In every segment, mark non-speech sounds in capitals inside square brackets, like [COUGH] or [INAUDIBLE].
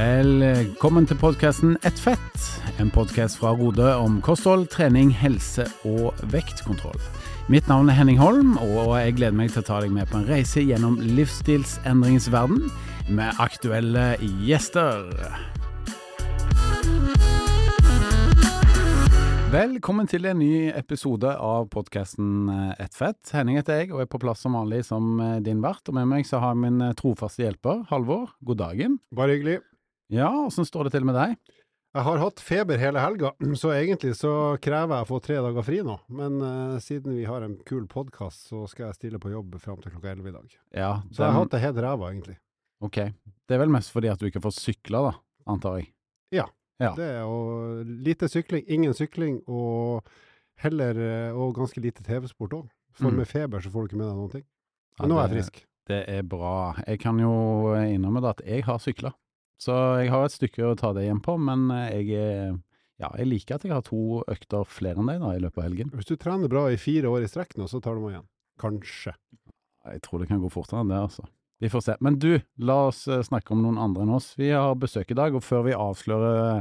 Velkommen til podkasten Ett fett, en podkast fra Rode om kosthold, trening, helse og vektkontroll. Mitt navn er Henning Holm, og jeg gleder meg til å ta deg med på en reise gjennom livsstilsendringens verden med aktuelle gjester. Velkommen til en ny episode av podkasten Ett fett. Henning heter jeg, og er på plass som vanlig som eh, din vert. Og med meg så har jeg min eh, trofaste hjelper, Halvor. God dagen. Bare hyggelig. Ja, åssen står det til med deg? Jeg har hatt feber hele helga, [CLEARS THROAT] så egentlig så krever jeg å få tre dager fri nå. Men uh, siden vi har en kul podkast, så skal jeg stille på jobb fram til klokka elleve i dag. Ja, Så jeg har hatt det helt ræva, egentlig. Ok. Det er vel mest fordi at du ikke får sykla, da, antar jeg. Ja. Ja. Det er jo lite sykling, ingen sykling, og heller eh, og ganske lite TV-sport òg. For Mm. med feber så får du ikke med deg noen ting. Ja, nå er jeg frisk. Det er bra. Jeg kan jo innrømme at jeg har sykla. Så jeg har et stykke å ta det igjen på, men jeg er ja, jeg liker at jeg har to økter flere enn deg da, i løpet av helgen. Hvis du trener bra i fire år i strekk nå, så tar du meg igjen. Kanskje. Jeg tror det kan gå fortere enn det, altså. Vi får se. Men du, la oss eh, snakke om noen andre enn oss. Vi har besøk i dag, og før vi avslører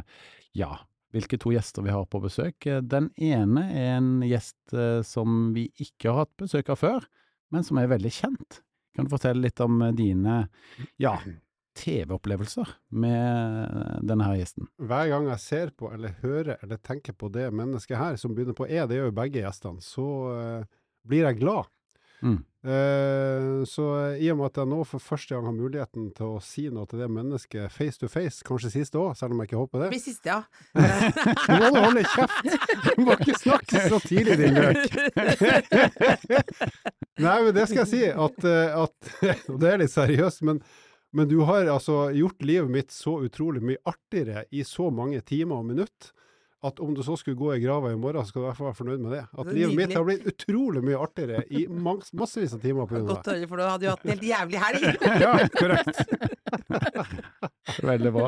ja, hvilke to gjester vi har på besøk eh, Den ene er en gjest eh, som vi ikke har hatt besøk av før, men som er veldig kjent. Kan du fortelle litt om eh, dine ja, TV-opplevelser med denne her gjesten? Hver gang jeg ser på eller hører eller tenker på det mennesket her, som begynner på E, det gjør jo begge gjestene, så uh, blir jeg glad. Mm. Uh, så i og med at jeg nå for første gang har muligheten til å si noe til det mennesket face to face, kanskje siste òg, selv om jeg ikke håper det Blir siste, ja. [LAUGHS] Nå må du holde kjeft! Du må ikke snakke så tidlig, din løk! [LAUGHS] Nei, men det skal jeg si, at, eh, at Og [LAUGHS] det er litt seriøst, men, men du har altså gjort livet mitt så utrolig mye artigere i så mange timer og minutt at om du så skulle gå i grava i morgen, så skal du i hvert fall være fornøyd med det. At Det er livet mitt har blitt utrolig mye artigere i maks, massevis av timer Godt det. å høre, for du hadde jo hatt en helt jævlig helg. [LAUGHS] [LAUGHS] Ja, korrekt. [LAUGHS] Veldig bra.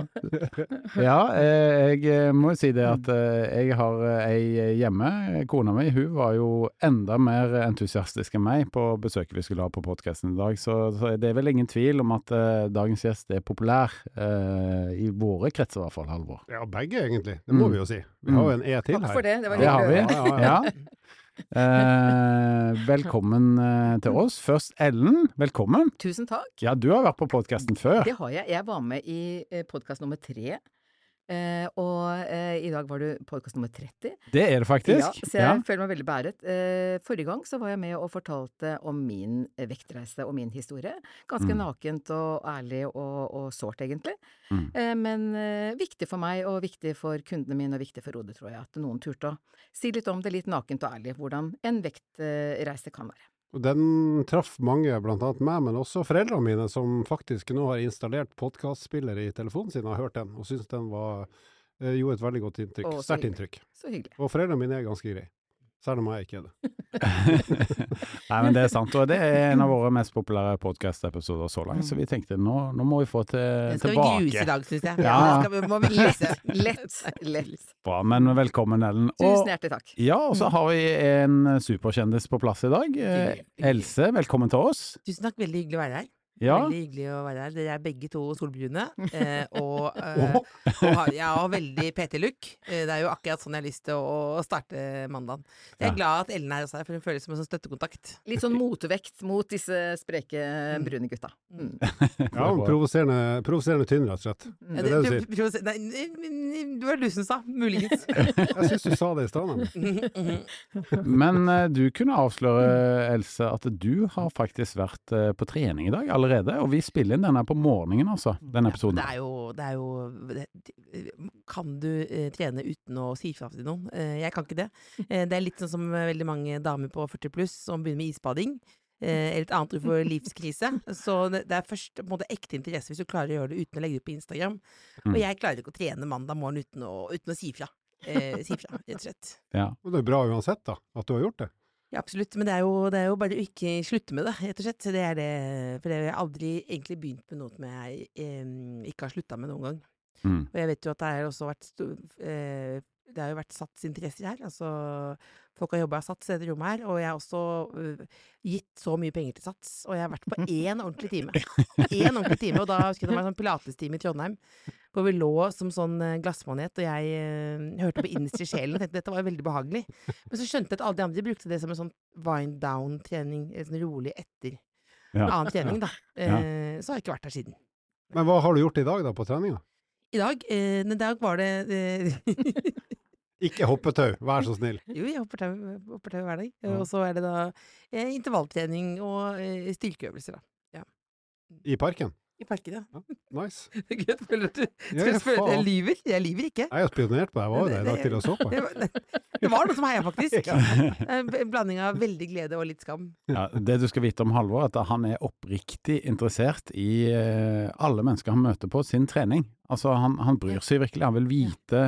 Ja, eh, jeg eh, må jo si det at eh, jeg har ei hjemme. Kona mi hun var jo enda mer entusiastisk enn meg på besøket vi skulle ha på podkasten i dag, så, det er vel ingen tvil om at dagens gjest er populær. eh, I våre kretser i hvert fall, Halvor. Ja, begge egentlig. Det må Mm. vi jo si. Vi har jo en E til her. Takk for det. Det var Det har vi. hyggelig. Ja, ja, ja. [LAUGHS] Ja. Eh, velkommen eh, til oss. Først Ellen, velkommen. Tusen takk. Ja, du har vært på podkasten før. Det har jeg. Jeg var med i podkast nummer tre. Eh, og eh, i dag var du podkast nummer 30. Det er det faktisk. Ja, så jeg Ja. føler meg veldig beæret. Eh, forrige gang så var jeg med og fortalte om min vektreise og min historie. Ganske Mm. nakent og ærlig og, og sårt, egentlig. Mm. Eh, men eh, viktig for meg og viktig for kundene mine og viktig for Rode, tror jeg, at noen turte å si litt om det litt nakent og ærlig, hvordan en vektreise kan være. Den traff mange, annet meg, men også foreldrene mine, som faktisk nå har installert podkastspiller i telefonen sin, har hørt den, og syns den var, eh, gjorde et veldig godt inntrykk. Sterkt inntrykk. Så hyggelig. Og foreldrene mine er ganske greie. Selv om jeg ikke er det. [LAUGHS] Nei, men det er sant, og det er en av våre mest populære podkast-episoder så langt, så vi tenkte nå, nå må vi få til Den skal vi gruse i dag, syns jeg. Ja. Den skal, vi- må vi [LAUGHS] gruse. Lett. Lett. Bra, men velkommen, Ellen. Tusen hjertelig takk. ja, og så har vi en superkjendis på plass i dag. Eh, Else, velkommen til oss. Tusen takk, veldig hyggelig å være her. Ja, Veldig hyggelig å være her. Dere er begge to solbrune. Eh, og, [LAUGHS] eh, og har, jeg har veldig PT-look. Eh, det er jo akkurat sånn jeg har lyst til å, å starte mandagen. Jeg er Ja. glad at Ellen er hos her, for hun føles som en sånn støttekontakt. Litt sånn motvekt mot disse spreke, brune gutta. Mm. [LAUGHS] Ja, provoserende, provoserende tynn, rett og slett. Det er det du sier. nei, du var du som sa. Muligens. [LAUGHS] Jeg syns du sa det i stad. nemlig. Mhm. men eh, du kunne avsløre, Else, at du har faktisk vært eh, på trening i dag allerede, og vi spiller inn denne på morgenen, altså, Den episoden. Det er jo, det er jo det, Kan du eh, trene uten å si fra til noen? Eh, jeg kan ikke det. Eh, det er litt sånn som veldig mange damer på 40 pluss som begynner med isbading. Eh, eller et annet ord for livskrise. Så det, det er først på en måte ekte interesse hvis du klarer å gjøre det uten å legge det ut på Instagram. Mm. Og jeg klarer ikke å trene mandag morgen uten å, uten å si fra. Eh, si fra, rett og slett. Ja. Og det er bra uansett, da, at du har gjort det. Ja, absolutt. Men det er, jo, det er jo bare å ikke slutte med det, rett og slett. Det er det, for jeg har aldri egentlig begynt med noe som jeg eh, ikke har slutta med noen gang. Mm. Og jeg vet jo at det har også vært eh, det har jo vært satsinteresser her. Altså, folk har jobba i Sats i dette rommet her, og jeg har også uh, gitt så mye penger til Sats. Og jeg har vært på [LAUGHS] én ordentlig time. [LAUGHS] Én ordentlig time, og da husker jeg det var en sånn pilatestime i Trondheim. Hvor vi lå som sånn eh, glassmanet, og jeg uh, hørte på innerst i sjelen og tenkte dette var veldig behagelig. Men så skjønte jeg at alle de andre brukte det som en sånn wind down-trening, en sånn rolig etter Ja. annen trening, da. [LAUGHS] Eh, Så har jeg ikke vært her siden. Men hva har du gjort i dag da på treninga? I dag, eh, i dag var det eh, Ikke hoppetau, vær så snill. Jo, jeg hopper tau, hopper tau hver dag. Ja. Og så er det da eh, intervalltrening og eh, styrkeøvelser, da. I parken? I parken, ja. Nice. [LAUGHS] Gud, føler du Ja, spørre jeg lyver. Jeg lyver ikke. Jeg har spionert på deg, jeg var jo der i dag til å så på. [LAUGHS] Det var, det var noe som heia, faktisk. [LAUGHS] En blanding av veldig glede og litt skam. Ja, det du skal vite om Halvor, er at han er oppriktig interessert i eh, alle mennesker han møter på sin trening. Altså, han, han bryr seg virkelig. Han vil vite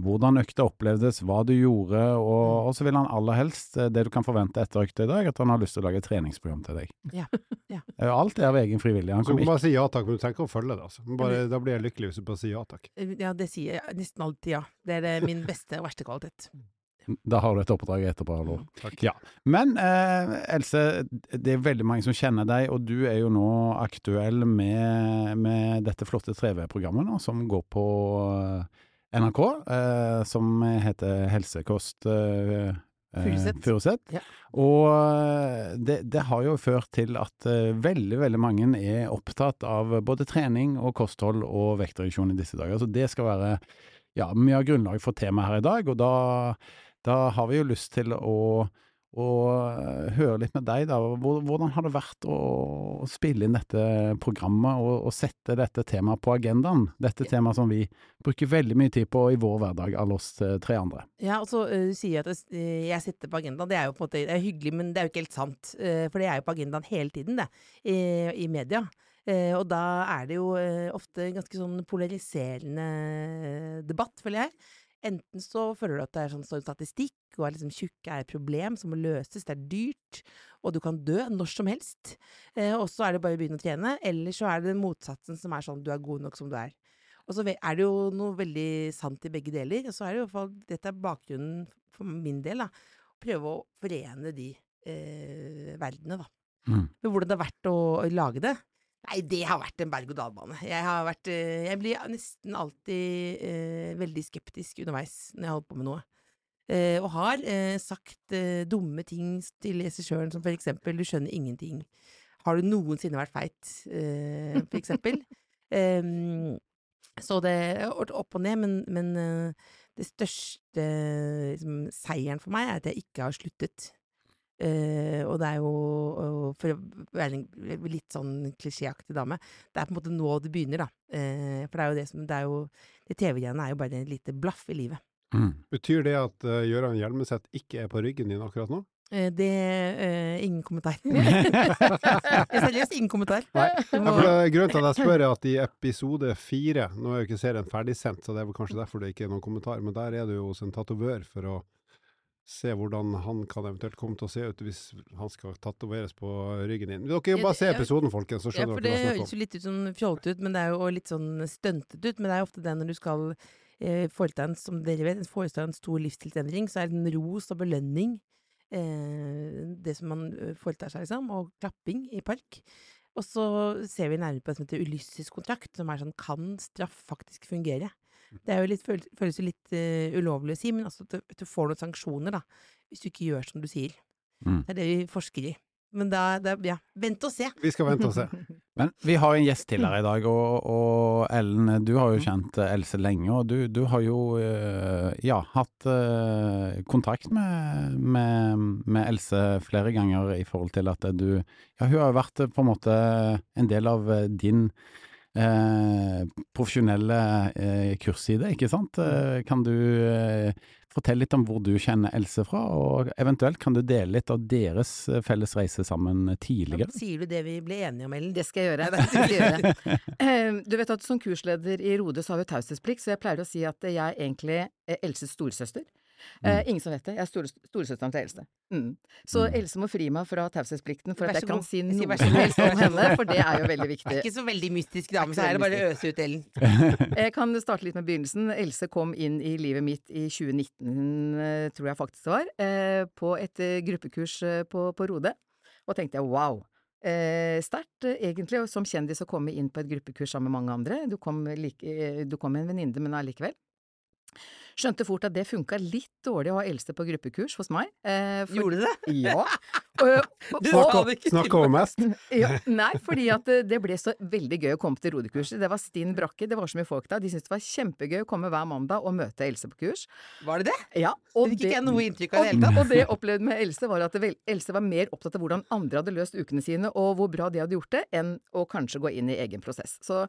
hvordan økta opplevdes, hva du gjorde, og, og så vil han aller helst, eh, det du kan forvente etter økta i dag, at han har lyst til å lage et treningsprogram til deg. Ja, ja. [LAUGHS] Alt er av egen frivillig. Han Så du kommer må bare si ja takk, men du trenger ikke å følge det. Altså. Bare, da blir jeg lykkelig hvis du bare sier ja takk. Ja, det sier jeg nesten alltid ja. Det er min beste og verste kvalitet. Da har du et oppdrag etterpå, Halvor. Ja. Men eh, Else, det er veldig mange som kjenner deg, og du er jo nå aktuell med, med dette flotte 3V-programmet som går på eh, NRK, eh, som heter Helsekost eh, eh, Furuset. Ja. Og eh, det, det har jo ført til at veldig, veldig mange er opptatt av både trening og kosthold og vektreduksjon i disse dager. Så det skal være ja, mye av grunnlaget for temaet her i dag, og da, da har vi jo lyst til å, å eh, høre litt med deg, da. Hvordan har det vært å spille inn dette programmet og, og sette dette temaet på agendaen? Dette temaet som vi bruker veldig mye tid på i vår hverdag, alle oss eh, tre andre. Ja, og så uh, sier jeg at jeg setter på agendaen. Det er jo på en måte det er hyggelig, men det er jo ikke helt sant. Uh, for det er jo på agendaen hele tiden, det. I, i media. Eh, og da er det jo eh, ofte ganske sånn polariserende debatt, føler jeg. Enten så føler du at det er sånn står statistikk, og at liksom tjukk er et problem som må løses, det er dyrt, og du kan dø når som helst. Eh, og så er det bare å begynne å trene. Eller så er det motsatsen som er sånn du er god nok som du er. Og så er det jo noe veldig sant i begge deler. Og så er det i hvert fall, dette er bakgrunnen for min del, da. Prøve å forene de eh, verdenene, da. Mm. Men hvordan det har vært å, å lage det? Nei, det har vært en berg-og-dal-bane. Jeg eh, Jeg blir nesten alltid eh, veldig skeptisk underveis når jeg holder på med noe. Eh, og har eh, sagt eh, dumme ting til regissøren som for eksempel 'du skjønner ingenting'. Har du noensinne vært feit? Eh, for eksempel. [LAUGHS] Em, så det har vært opp og ned, men, men det største liksom, seieren for meg er at jeg ikke har sluttet. Eh, og det er jo, uh, for å være en litt sånn klisjéaktig dame, det er på en måte nå det begynner, da. Uh, for det er jo det som Det er jo De TV-greiene er jo bare et lite blaff i livet. Mm. Betyr det at uh, Gøran Hjelmeset ikke er på ryggen din akkurat nå? Eh, det eh, Ingen kommentar. [LAUGHS] [LAUGHS] Seriøst, ingen kommentar. Nei. Ja, det Grunnen til at jeg spør er at i episode fire, nå er jo ikke serien ferdigsendt, så det er vel kanskje derfor det ikke er noen kommentar, men der er du jo hos en tatovør for å se hvordan han kan eventuelt komme til å se ut hvis han skal tatoveres på ryggen din. Dere kan bare se episoden, folkens, så ja, skjønner for dere det hva jeg høres snakker jo litt ut som fjollete ut, men det er jo litt sånn stuntet ut. Men det er ofte det når du skal eh, foreta en, som dere vet, foreta en stor livsstilsendring, så er det en ros og belønning. Eh, det som man eh, foretar seg, liksom. Og klapping i park. Og så ser vi nærmere på det som heter Ulysses-kontrakt, som er sånn kan straff faktisk fungere? Det er jo litt, føles, jo litt uh, ulovlig å si, men altså at du, du får noen sanksjoner, da. Hvis du ikke gjør som du sier. Mm. Det er det vi forsker i. Men da, da ja, vent og se. Vi skal vente og se. [LAUGHS] Men vi har en gjest til her i dag, og, og Ellen, du har jo kjent eh, Else lenge, og du, du har jo eh, ja, hatt eh, kontakt med, med, med Else flere ganger i forhold til at du Ja, hun har jo vært på en måte en del av din eh, profesjonelle eh, kursside, ikke sant? Eh, kan du eh, fortelle litt om hvor du kjenner Else fra, og eventuelt kan du dele litt av deres felles reise sammen tidligere? Sier du det vi ble enige om, Ellen? Det skal jeg gjøre. Det skal jeg gjøre. [LAUGHS] Du vet at som kursleder i Rode så har vi taushetsplikt, så jeg pleier å si at jeg er egentlig er Elses storesøster. Eh, ingen som vet det. Jeg er store, storesøsteren til Else. Mm. Så Mm. Else må fri meg fra taushetsplikten for at jeg kan si noe som helst om henne, for det er jo veldig viktig. [LAUGHS] Ikke så veldig mystisk dame, så her er det bare å øse ut Ellen. Jeg [LAUGHS] kan starte litt med begynnelsen. Else kom inn i livet mitt i 2019, eh, tror jeg faktisk det var, eh, på et eh, gruppekurs eh, på, på Rode. Og tenkte jeg wow. Eh, Sterkt eh, egentlig, og som kjendis å komme inn på et gruppekurs sammen med mange andre. Du kom, like, eh, du kom med en venninne, men allikevel. Skjønte fort at det funka litt dårlig å ha Else på gruppekurs hos meg. Eh, for- Gjorde det? Ja. Du det [LAUGHS] ikke. [LAUGHS] Mest. [LAUGHS] ja, nei, fordi at det, det ble så veldig gøy å komme til rodekurset. Det var stinn brakke, det var så mye folk der. De syntes det var kjempegøy å komme hver mandag og møte Else på kurs. Var det det? Ja, Det og fikk ikke jeg noe inntrykk av i det hele tatt. og det jeg opplevde med Else, var at vel, Else var mer opptatt av hvordan andre hadde løst ukene sine, og hvor bra de hadde gjort det, enn å kanskje gå inn i egen prosess. Så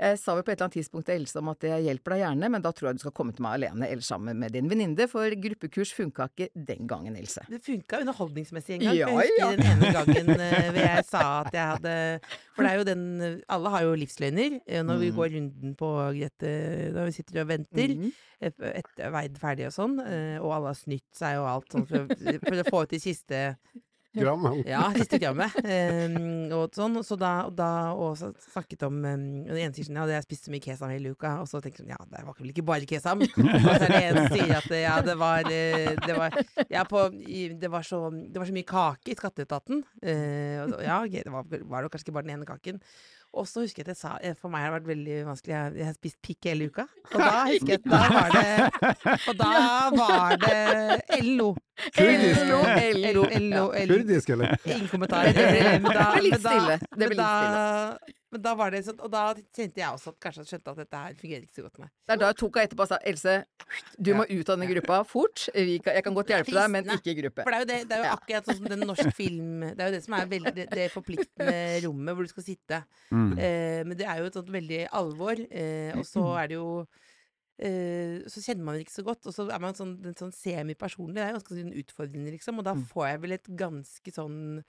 jeg sa vel på et eller annet tidspunkt til Else om at jeg hjelper deg gjerne, men da tror jeg du skal komme til meg alene eller sammen med din venninne, for gruppekurs funka ikke den gangen, Else. Det funka underholdningsmessig en gang. Ja, for jeg husker ja. den ene gangen eh, hvor jeg sa at jeg hadde For det er jo den Alle har jo livsløgner. eh, Når vi Mm. går runden på Grete Når vi sitter og venter et- etter veid ferdig og sånn, eh, og alle har snytt seg og alt sånn for, for å få ut de siste Grammet. [LAUGHS] Ja, siste grammet. Um, og sånn, så da, og da og så snakket om um, Den ene sier sånn Ja, jeg spiste så mye kesam hele uka. Og så tenker jeg sånn Ja, det var vel ikke bare kesam. [LAUGHS] og så er det en som sier at ja, det var eh, Det var, ja, på, det var, så, det var så mye kake i skatteetaten. Uh, og ja, okay, det var, var det kanskje ikke bare den ene kaken. Og så husker jeg at jeg sa eh, For meg har det vært veldig vanskelig. Jeg, har spist pikk hele uka. [LAUGHS] Og da husker jeg at da var det Og da var det LO. Kurdisk. LO, LO. LO, Kurdisk, eller? Ingen kommentar. Det ble litt stille. Det blir litt da- Men da var det sånn, og da kjente jeg også at kanskje jeg skjønte at dette her fungerer ikke så godt med meg. Det er da jeg tok henne etterpå og sa Else, du må ut av denne gruppa fort. Jeg kan godt hjelpe deg, men ikke i gruppe. For det er jo, det, det er jo Ja. akkurat sånn som den norske [LAUGHS] film Det er jo det som er veldig, det, det forpliktende rommet hvor du skal sitte. Mm. Eh, men det er jo et sånt veldig alvor, eh, og så er det jo eh, så kjenner man det ikke så godt, og så er man sånn, sånn semi-personlig. Det er ganske sånn utfordrende, liksom. Og da Mm. får jeg vel et ganske sånn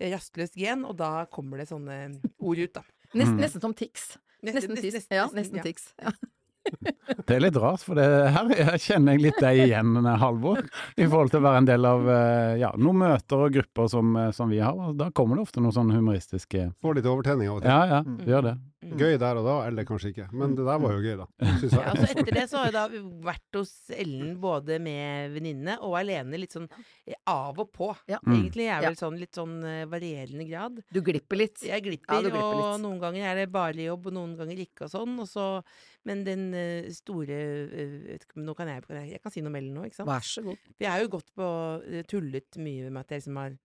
rastløst gen, og da kommer det sånne ord ut, da. Nesten, Mm. nesten som Tix. Nesten, nesten, Tix. Ja, nesten ja. Tix. [LAUGHS] Ja. Det er litt rart, for det, her jeg kjenner jeg litt deg igjen, Halvor. I forhold til å være en del av eh, ja, noen møter og grupper som, eh, som vi har. og Da kommer det ofte noen sånne humoristiske Får litt overtenning av og til. Ja, ja, Mm. gjør det. Mm. Gøy der og da, eller kanskje ikke. Men det der var jo gøy, da. Synes Ja, altså etter det så har jeg da [LAUGHS] vært hos Ellen både med venninne og alene litt sånn eh, av og på. Ja. Mm. Egentlig er det vel sånn litt sånn eh, varierende grad. Du glipper litt. Jeg glipper, Ja, glipper og litt. noen ganger er det bare jobb, og noen ganger ikke og sånn. Og så, men den eh, store vet ikke, Nå kan jeg, jeg, jeg kan si noe om Ellen nå, ikke sant? Vær så god. For jeg har jo gått på tullet mye med at jeg liksom har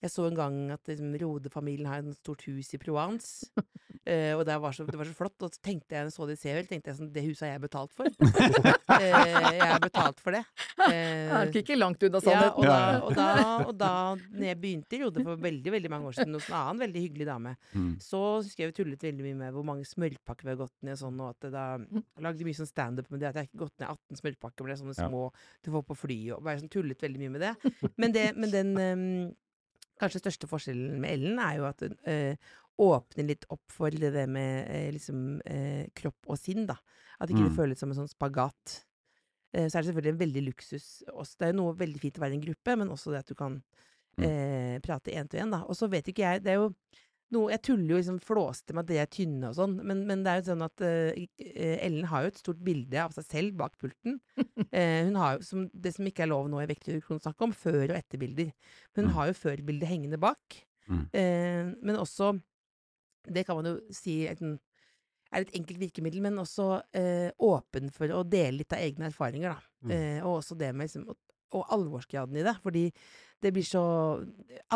Jeg så en gang at liksom, Rode-familien har et stort hus i Provence. [LAUGHS] eh, og det var, så, det var så flott. Og så tenkte jeg, så det ser vel, tenkte jeg sånn Det huset har jeg betalt for. [LAUGHS] eh, jeg har betalt for det. Det gikk er ikke langt unna ja, og sannheten. da, Ja, ja. og da, og da når jeg begynte i Rode for veldig veldig mange år siden hos en annen veldig hyggelig dame, Mm. så husker jeg vi tullet veldig mye med hvor mange smørpakker vi har gått ned og sånn, og at det da jeg lagde mye sånn standup med det at jeg ikke gått ned 18 smørpakker, ble sånne Ja. små du får på fly, og bare sånn tullet veldig mye med det. Men, det, men den [LAUGHS] ehm, kanskje største forskjellen med Ellen er jo at hun øh, åpner litt opp for det der med øh, liksom øh, kropp og sinn, da. At ikke det Mm. føles som en sånn spagat. Så er det selvfølgelig en veldig luksus også. Det er jo noe veldig fint å være i en gruppe, men også det at du kan Mm. eh, prate én til én, da. Og så vet ikke jeg Det er jo noe Jeg tuller jo liksom flåste med at de er tynne og sånn, men, men det er jo sånn at eh, Ellen har jo et stort bilde av seg selv bak pulten. Uh, [LAUGHS] hun har jo, som, Det som ikke er lov nå i Vektreduksjon å snakke om, før- og etterbilder. Men hun Mm. har jo førbildet hengende bak. Mm. Uh, men også Det kan man jo si er et, er et enkelt virkemiddel, men også åpen for å dele litt av egne erfaringer, da. Mm. Og også det med liksom og alvorsgraden i det. Fordi det blir så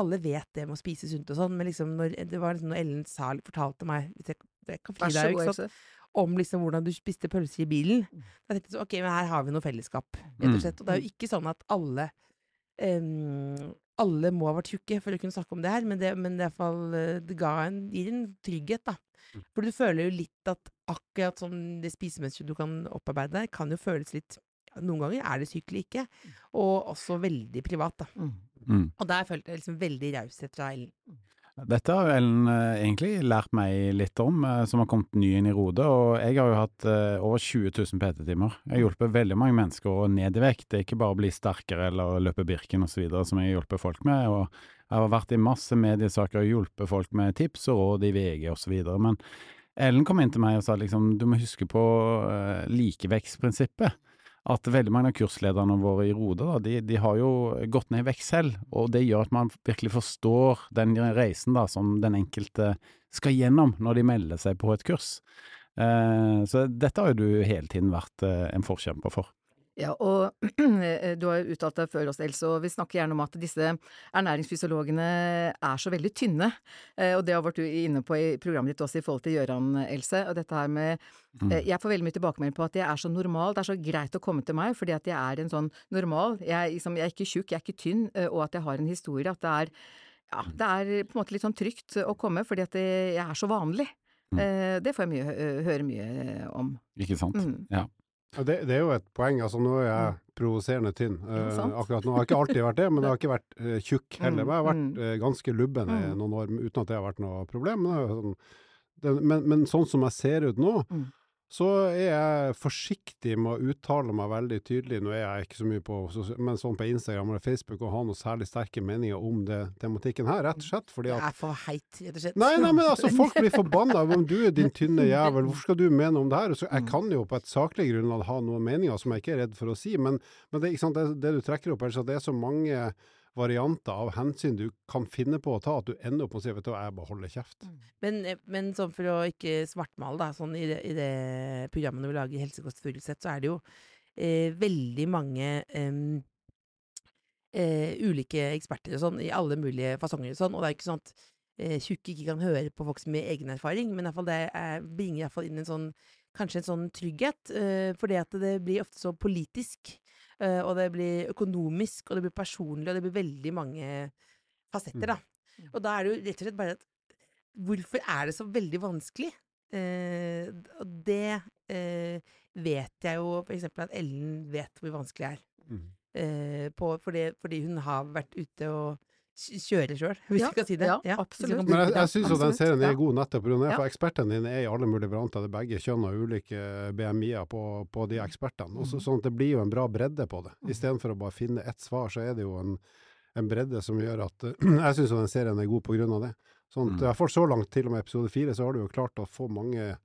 Alle vet det med å spise sunt og sånn, men liksom når, det var liksom når Ellen sa, fortalte meg hvis jeg, jeg kan fri deg, ikke sant? Om liksom hvordan du spiste pølser i bilen. Da tenkte jeg så, ok, men her har vi noe fellesskap, rett Mm. og slett. Og det er jo ikke sånn at alle um, alle må ha vært tjukke for å kunne snakke om det her, men det, men det, er fall, eh, det ga en, gir en trygghet, da. For du føler jo litt at akkurat sånn det spisemønsteret du kan opparbeide, kan jo føles litt Noen ganger er det sykelig ikke, og også veldig privat, da. Mm. Mm. Og der følte jeg liksom veldig raushet fra Ellen. Dette har Ellen eh, egentlig lært meg litt om, eh, som har kommet ny inn i Rode. Og jeg har jo hatt eh, over 20 000 PT-timer. Jeg har hjulpet veldig mange mennesker å ned i vekt. Det er ikke bare å bli sterkere eller løpe Birken osv. som jeg har hjulpet folk med. Og jeg har vært i masse mediesaker og hjulpet folk med tips og råd i VG osv. Men Ellen kom inn til meg og sa liksom du må huske på likevekstprinsippet. At veldig mange av kurslederne våre i Rode, de, de har jo gått ned i vekt selv, og det gjør at man virkelig forstår den reisen da, som den enkelte skal gjennom når de melder seg på et kurs. Eh, så dette har jo du hele tiden vært eh, en forkjemper for. Ja, og [CLEARS THROAT] du har jo uttalt deg før oss, Else, og vi snakker gjerne om at disse ernæringsfysiologene er så veldig tynne. Eh, og det har vært du inne på i programmet ditt også i forhold til Gøran, Else. Og dette her med Mm. eh, Jeg får veldig mye tilbakemelding på at jeg er så normal. Det er så greit å komme til meg, fordi at jeg er en sånn normal. Jeg, liksom, jeg er ikke tjukk, jeg er ikke tynn, eh, og at jeg har en historie. At det er ja, det er på en måte litt sånn trygt å komme, fordi at jeg er så vanlig. Mm. Eh, Det får jeg mye, høre mye om. Ikke sant? Mm. Ja. Det, det er jo et poeng. altså Nå er jeg provoserende tynn. Eh, akkurat nå. Jeg har ikke alltid vært det, men jeg har ikke vært eh, tjukk heller. Mm, Men jeg har vært mm. eh, ganske lubben i Mm. noen år uten at det har vært noe problem. Men, sånn, men, men sånn som jeg ser ut nå, Mm. Så er jeg forsiktig med å uttale meg veldig tydelig. Nå er jeg ikke så mye på men sånn på Instagram eller Facebook og ha noe særlig sterke meninger om det tematikken her, rett og slett. fordi Det er for heit, rett og slett. Nei, nei, men altså, folk blir [LAUGHS] forbanna om du er din tynne jævel, hvorfor skal du mene om det her? Så Mm. jeg kan jo på et saklig grunnlag ha noen meninger som jeg ikke er redd for å si, men, men det, det, det du trekker opp er at det er så mange varianter av hensyn du kan finne på å ta, at du ender opp med å si vet du hva, jeg bare holder kjeft. Men, eh, men sånn for å ikke svartmale, da, sånn i det, i det programmet vi lager Helsekost Furuset, så er det jo eh, veldig mange eh, ulike eksperter og sånn, i alle mulige fasonger og sånn, og det er ikke sånn at eh, tjukke ikke kan høre på folk med egen erfaring, men i fall det er, bringer i hvert fall inn en sånn Kanskje en sånn trygghet, for fordi at det blir ofte så politisk, eh, og det blir økonomisk, og det blir personlig, og det blir veldig mange fasetter, da. Og da er det jo rett og slett bare at Hvorfor er det så veldig vanskelig? Eh, og det eh, vet jeg jo for eksempel at Ellen vet hvor vanskelig det er. Mm. Eh, på, fordi, fordi hun har vært ute og kjører sjøl, hvis Ja, vi skal si det. ja, ja absolutt. Men jeg, jeg syns jo den serien er god nettopp pga. Ja. for ekspertene dine er i alle mulige varianter. Det er begge kjønn og ulike BMI-er på, på de ekspertene. Også, sånn at det blir jo en bra bredde på det. Istedenfor å bare finne ett svar, så er det jo en, en bredde som gjør at [CLEARS THROAT] Jeg syns jo den serien er god av det. Sånn at, Mm. i hvert så langt, til og med episode fire, så har du jo klart å få mange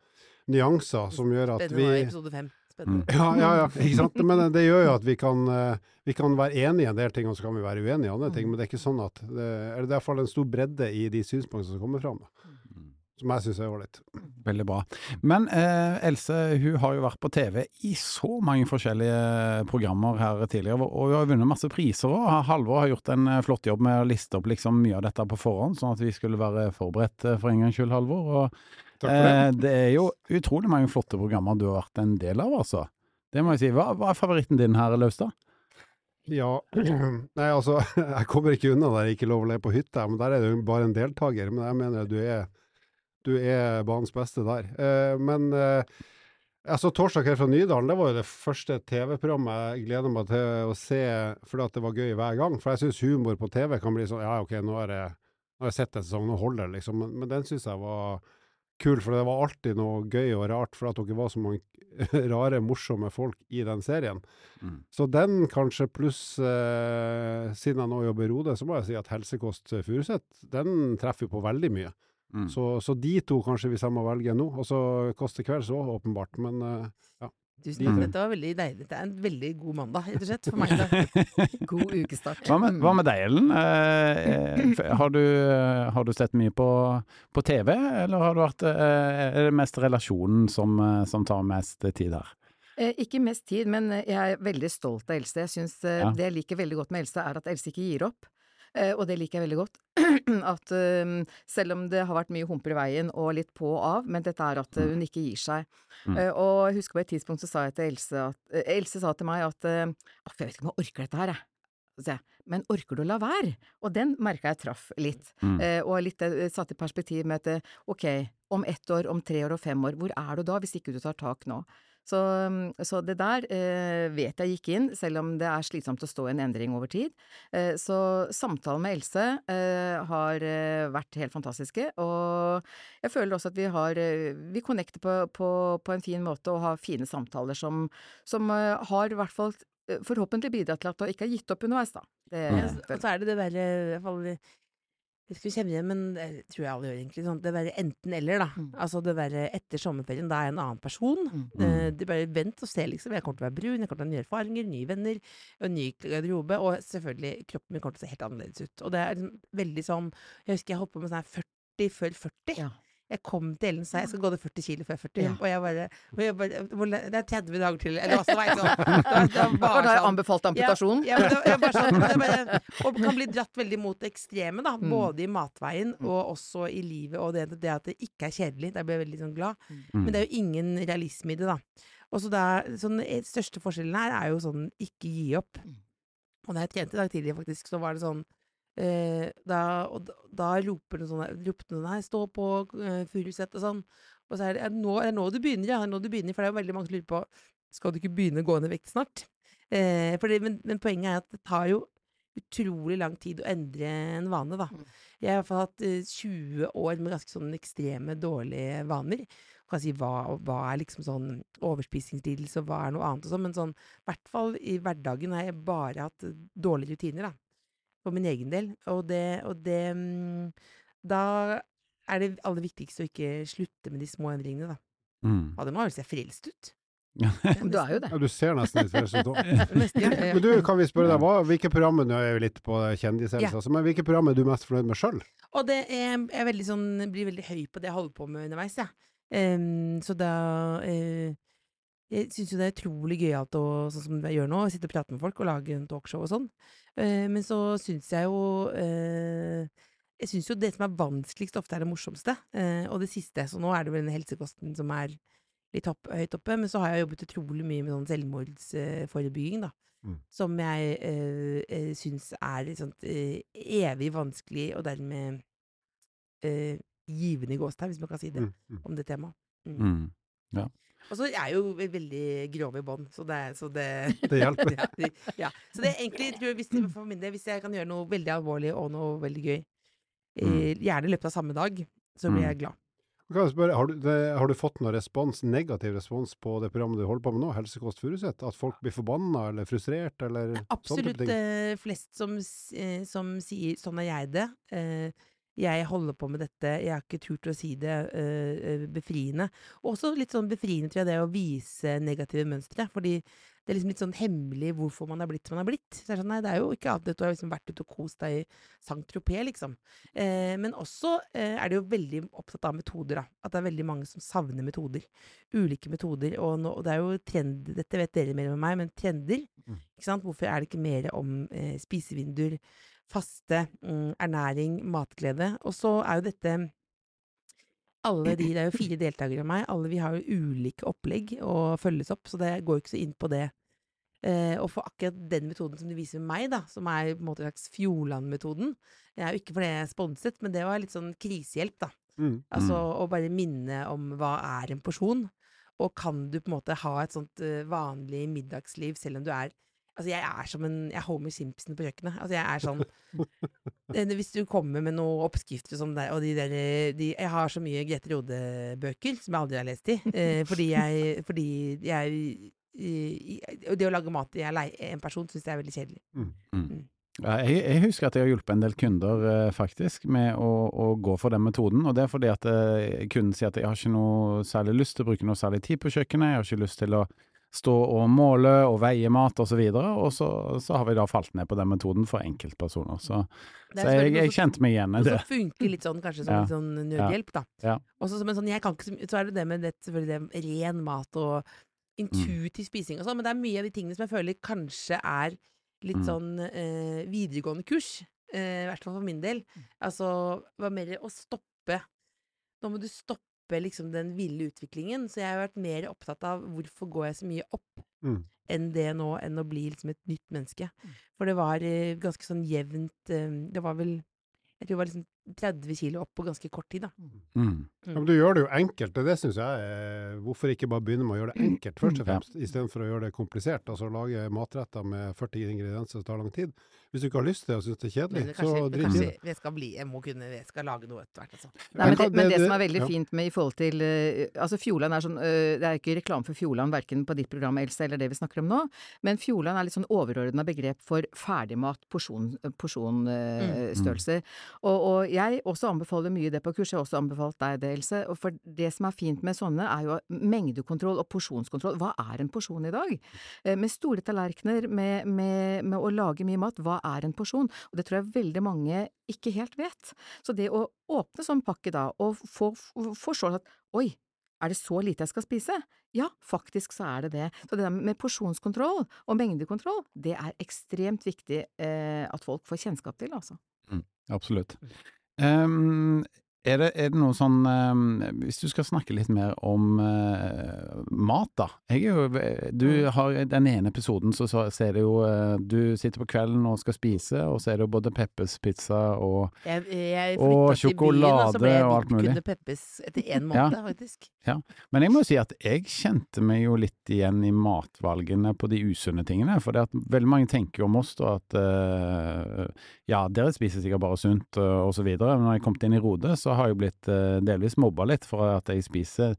nyanser som gjør at Spennende nå i episode fem. Spennende. ja, ja, ja, ikke sant. Men det gjør jo at vi kan, eh, vi kan være enige i en del ting, og så kan vi være uenige i andre ting. Men det er ikke sånn at det, det er hvert fall en stor bredde i de synspunktene som kommer fram. Da. Som jeg syns er ålreit. Veldig bra. Men eh, Else hun har jo vært på TV i så mange forskjellige programmer her tidligere, og hun har vunnet masse priser òg. Halvor har gjort en eh, flott jobb med å liste opp liksom mye av dette på forhånd, sånn at vi skulle være forberedt eh, for en gangs skyld, Halvor. Og, Takk for det. eh, det er jo utrolig mange flotte programmer du har vært en del av, altså. Det må jeg si. Hva, hva er favoritten din her, Laustad? Ja, [CLEARS THROAT] nei altså, [LAUGHS] jeg kommer ikke unna der jeg ikke lov å le på hytta, men der er du bare en deltaker. Men jeg mener du er, du er banens beste der. Eh, men eh, altså, Torsdag her fra Nydalen, det var jo det første TV-programmet jeg gleder meg til å se fordi at det var gøy hver gang. For jeg syns humor på TV kan bli sånn ja, ok, nå har jeg, nå har jeg sett en sesong, nå holder det, liksom. Men, men den syns jeg var kul, for det var alltid noe gøy og rart, for at dere var så mange [LAUGHS] rare, morsomme folk i den serien. Mm. Så den kanskje, pluss eh, siden jeg nå jobber i Rode, så må jeg si at Helsekost Furuset, den treffer jo på veldig mye. Mm. Så, så de to kanskje, hvis jeg må velge nå. Og så Kåss til kvelds òg, åpenbart. Men eh, Tusen takk. Dette var veldig deilig. Det er en veldig god mandag, rett og slett, for meg. Da. [LAUGHS] God ukestart. Hva med, hva med deg, Ellen? Eh, eh, har, du, eh, har du sett mye på, på TV, eller har du vært, eh, er det mest relasjonen som, eh, som tar mest tid her? Eh, ikke mest tid, men jeg er veldig stolt av Else. Jeg synes eh, Ja. Det jeg liker veldig godt med Else, er at Else ikke gir opp. Eh, og det liker jeg veldig godt. [CLEARS THROAT] at eh, selv om det har vært mye humper i veien og litt på og av, men dette er at eh, hun ikke gir seg. Mm. Eh, og jeg husker på et tidspunkt så sa jeg til Else at Else sa til meg at Jeg vet ikke om jeg orker dette her, jeg. Men orker du å la være? Og den merka jeg traff litt. Mm. Eh, og litt satt i perspektiv med at ok, om ett år, om tre år og fem år, hvor er du da hvis ikke du tar tak nå? Så, mm, så det der eh, vet jeg gikk inn, selv om det er slitsomt å stå i en endring over tid. Eh, så samtalen med Else eh, har eh, vært helt fantastiske, og jeg føler også at vi har eh, Vi connecter på, på, på en fin måte og har fine samtaler som, som eh, har i hvert fall forhåpentlig bidratt til at hun ikke har gitt opp underveis, da. Det, Mm. Ja, Og så er det det derre i hvert fall Jeg skulle kjenne igjen, men det tror jeg alle gjør, egentlig. Sånn, det være enten-eller, da. Mm. Altså det være etter sommerferien, da er jeg en annen person. Mm. Eh, det bare Vent og se, liksom. Jeg kommer til å være brun, jeg kommer til å ha nye erfaringer, nye venner, og ny garderobe. Og selvfølgelig, kroppen min kommer til å se helt annerledes ut. Og det er liksom veldig sånn Jeg husker jeg holdt på med sånn her 40 før 40. Ja. Jeg kom til Ellen og sa jeg skal gå ned 40 kilo før 40. Ja. Og jeg bare, og jeg bare hvor Det er 30 dager til. Eller hva jeg, [LAUGHS] var da, da var, det sånn. anbefalte amputasjon. Ja, ja, men det, jeg bare sånn, det bare, [LAUGHS] og kan bli dratt veldig mot det ekstreme, da. Mm. Både i matveien og også i livet. Og det, det at det ikke er kjedelig. Da blir jeg veldig sånn glad. Mm. Men det er jo ingen realisme i det, da. Og så da, sånn, eh, største forskjellen her er jo sånn ikke gi opp. Mm. Og da jeg trente i dag tidlig, faktisk, så var det sånn eh, da, og da, da roper noen sånn, ropte noen her 'stå på uh, Furuset' og sånn. Og så er det, er det nå, er det nå du begynner, ja. Er det nå du begynner? For det er jo veldig mange som lurer på skal du ikke begynne å gå ned i vekt snart. Eh, det, men, men poenget er at det tar jo utrolig lang tid å endre en vane, da. Mm. Jeg har i hvert fall hatt eh, 20 år med ganske sånn ekstreme dårlige vaner. Kan si hva, hva er liksom sånn overspisingslidelse, og hva er noe annet og sånn. Men sånn, i hvert fall i hverdagen har jeg bare hatt eh, dårlige rutiner, da. For min egen del. Og det, og det mm, Da er det aller viktigste å ikke slutte med de små endringene, da. Mm. det må jo se frelst ut. [LAUGHS] Du er jo det. Ja, du ser nesten litt frelst ut òg. [LAUGHS] Men du, kan vi spørre deg, hva, hvilke programmer, nå er vi litt på kjendishelse, Ja. men hvilke programmer er du mest fornøyd med sjøl? Og det er, jeg er veldig sånn, blir veldig høy på det jeg holder på med underveis, jeg. Em, så da eh, Jeg syns jo det er utrolig gøyalt å, sånn som jeg gjør nå, sitte og prate med folk og lage en talkshow og sånn. Eh, men så syns jeg jo eh, Jeg syns jo det som er vanskeligst, ofte er det morsomste. Eh, og det siste. Så nå er det vel den helsekosten som er litt opp, høyt oppe. Men så har jeg jobbet utrolig mye med sånn selvmordsforebygging, da. Mm. Som jeg eh, eh, syns er litt sånn eh, evig vanskelig, og dermed eh, givende gåstegn, hvis man kan si det, Mm, mm. om det temaet. Mm. Og så er jeg jo veldig grov i bånd, så det, så det [LAUGHS] Det hjelper. [LAUGHS] ja, ja. Så det er egentlig, tror jeg, hvis, for min del, hvis jeg kan gjøre noe veldig alvorlig og noe veldig gøy, eh, gjerne i løpet av samme dag, så blir Mm. jeg glad. Kan jeg spørre, har, du, det, har du fått noen respons, negativ respons på det programmet du holder på med nå, Helsekost Furuset? At folk blir forbanna eller frustrert, eller sånne ting? Absolutt eh, flest som, eh, som sier 'sånn er jeg det'. Eh, jeg holder på med dette, jeg har ikke turt å si det eh, befriende. befriende. Også litt sånn befriende, tror jeg, det å vise negative mønstre. Fordi det er liksom litt sånn hemmelig hvorfor man er blitt som man er blitt. Så det er sånn, nei, det er jo ikke annet enn du har liksom vært ute og kost deg i Saint-Tropez, liksom. Eh, men også eh, er det jo veldig opptatt av metoder, da. At det er veldig mange som savner metoder. Ulike metoder. Og, nå, og det er jo trend, dette vet dere mer om meg, men trender. Mm. Ikke sant? Hvorfor er det ikke mer om eh, spisevinduer, faste, mm, ernæring, matglede? Og så er jo dette alle de, Det er jo fire deltakere av meg. Alle vi har jo ulike opplegg og følges opp, så det går jo ikke så inn på det. Eh, og for akkurat den metoden som du viser meg, da, som er på en måte slags Fjordland-metoden Jeg er jo ikke for er sponset, men det var litt sånn krisehjelp, da. Mm. Altså å bare minne om hva er en porsjon, og kan du på en måte ha et sånt eh, vanlig middagsliv selv om du er Altså, jeg er som en Jeg er Homer Simpson på kjøkkenet. Altså, jeg er sånn Eh, Hvis du kommer med noen oppskrifter som deg, og de der de, Jeg har så mye Grete Rode-bøker som jeg aldri har lest i, eh, fordi jeg Fordi jeg i- Det å lage mat i alei- en person syns jeg er veldig kjedelig. Ja, jeg, jeg husker at jeg har hjulpet en del kunder eh, faktisk med å, å gå for den metoden, og det er fordi at eh, kunden sier at jeg har ikke noe særlig lyst til å bruke noe særlig tid på kjøkkenet, jeg har ikke lyst til å stå og måle og veie mat og så videre, og så, så har vi da falt ned på den metoden for enkeltpersoner, så, så jeg, jeg kjente meg igjen i det som funker litt sånn, kanskje som Ja. litt sånn nødhjelp, da. Ja. Og så, men sånn, jeg kan ikke, så er det det med det, selvfølgelig det ren mat og intuitiv spising og sånn, men det er mye av de tingene som jeg føler kanskje er litt Mm. sånn eh, videregående kurs. eh, I hvert fall for min del. Altså, var mer å stoppe Nå må du stoppe liksom den ville utviklingen. Så jeg har vært mer opptatt av hvorfor går jeg så mye opp Mm. enn det nå, enn å bli liksom et nytt menneske. For det var eh, ganske sånn jevnt eh, Det var vel Jeg tror det var liksom 30 kilo opp på ganske kort tid, da. Mm. Ja, men du gjør det jo enkelt, og det syns jeg er Hvorfor ikke bare begynne med å gjøre det enkelt, først og fremst, Ja. istedenfor å gjøre det komplisert? Altså lage matretter med 40 ingredienser som tar lang tid. Hvis du ikke har lyst til det og syns det er kjedelig, det så kanskje, det drit i det. jeg skal bli Jeg må kunne Jeg skal lage noe etter hvert, altså. Nei, men, det, men det, som er veldig ja. fint med i forhold til eh, Altså Fjordland er sånn eh, Det er ikke reklame for Fjordland verken på ditt program, Else, eller det vi snakker om nå, men Fjordland er litt sånn overordna begrep for ferdigmat, porsjon, mm. Og, og jeg også anbefaler mye det på kurs, jeg har også anbefalt deg det, Else. Og for det som er fint med sånne, er jo mengdekontroll og porsjonskontroll. Hva er en porsjon i dag? Eh, Med store tallerkener, med, med, med å lage mye mat, hva er en porsjon? Og det tror jeg veldig mange ikke helt vet. Så det å åpne sånn pakke da, og få forstå at oi, er det så lite jeg skal spise? Ja, faktisk så er det det. Så det der med porsjonskontroll og mengdekontroll, det er ekstremt viktig eh, at folk får kjennskap til, altså. Absolutt. Ehm, er, det, er det noe sånn ehm, Hvis du skal snakke litt mer om eh, mat, da. Jeg er jo, du Mm. har den ene episoden så, så, så er det jo eh, Du sitter på kvelden og skal spise, og så er det jo både Peppes pizza og Jeg, jeg Og flytta til byen, og så ble jeg sjokolade og alt mulig. Peppes etter én måned, faktisk. Men jeg må jo si at jeg kjente meg jo litt igjen i matvalgene på de usunne tingene. For det at veldig mange tenker jo om oss da at eh, ja, dere spiser sikkert bare sunt og så videre. Men når jeg kom inn i Rode, så har jo blitt eh, delvis mobba litt for at jeg spiser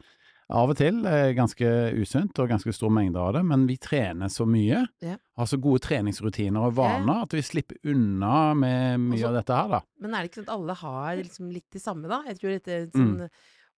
av og til eh, ganske usunt og ganske stor mengde av det, men vi trener så mye. Ja. Har så gode treningsrutiner og vaner at vi slipper unna med mye Også, av dette her, da. Men er det ikke sånn at alle har liksom litt det samme, da? Jeg tror dette Mm.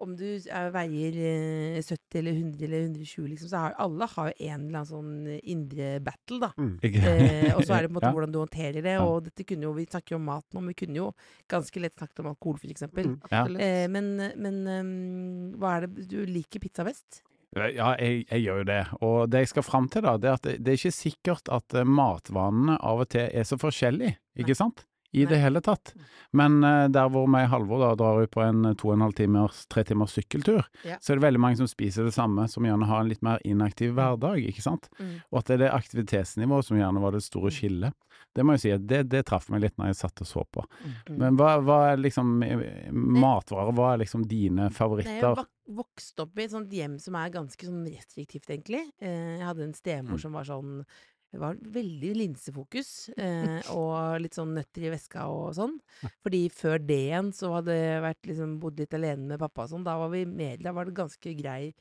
Om du er, veier eh, 70 eller 100 eller 120, liksom, så har alle har en eller annen sånn eh, indre battle, da. Mm. Eh, og så er det på en måte Ja. hvordan du håndterer det. Og dette kunne jo, vi snakker jo om mat nå, men vi kunne jo ganske lett snakket om alkohol, for eksempel. Mm. Ja. Eh, men men um, hva er det Du liker pizza best? Ja, jeg, jeg gjør jo det. Og det jeg skal fram til, da, det er at det, det er ikke sikkert at eh, matvanene av og til er så forskjellige, ikke sant? I det hele tatt. Men eh, der hvor vi i Halvor da drar ut på en to og en halv timers, tre timers sykkeltur, Ja. så er det veldig mange som spiser det samme, som gjerne har en litt mer inaktiv hverdag, ikke sant? Mm. Og at det er det aktivitetsnivået som gjerne var det store skillet. Det må jeg si, at det, det traff meg litt når jeg satt og så på. Mm. Men hva, hva er liksom eh, matvarer, hva er liksom dine favoritter? jeg vokste opp i et sånt hjem som er ganske sånn restriktivt, egentlig. Eh, jeg hadde en stemor Mm. som var sånn det var veldig linsefokus, eh, [LAUGHS] og litt sånn nøtter i veska og sånn. Fordi før det igjen så hadde jeg vært liksom, bodd litt alene med pappa og sånn. Da var vi med, da var det ganske grei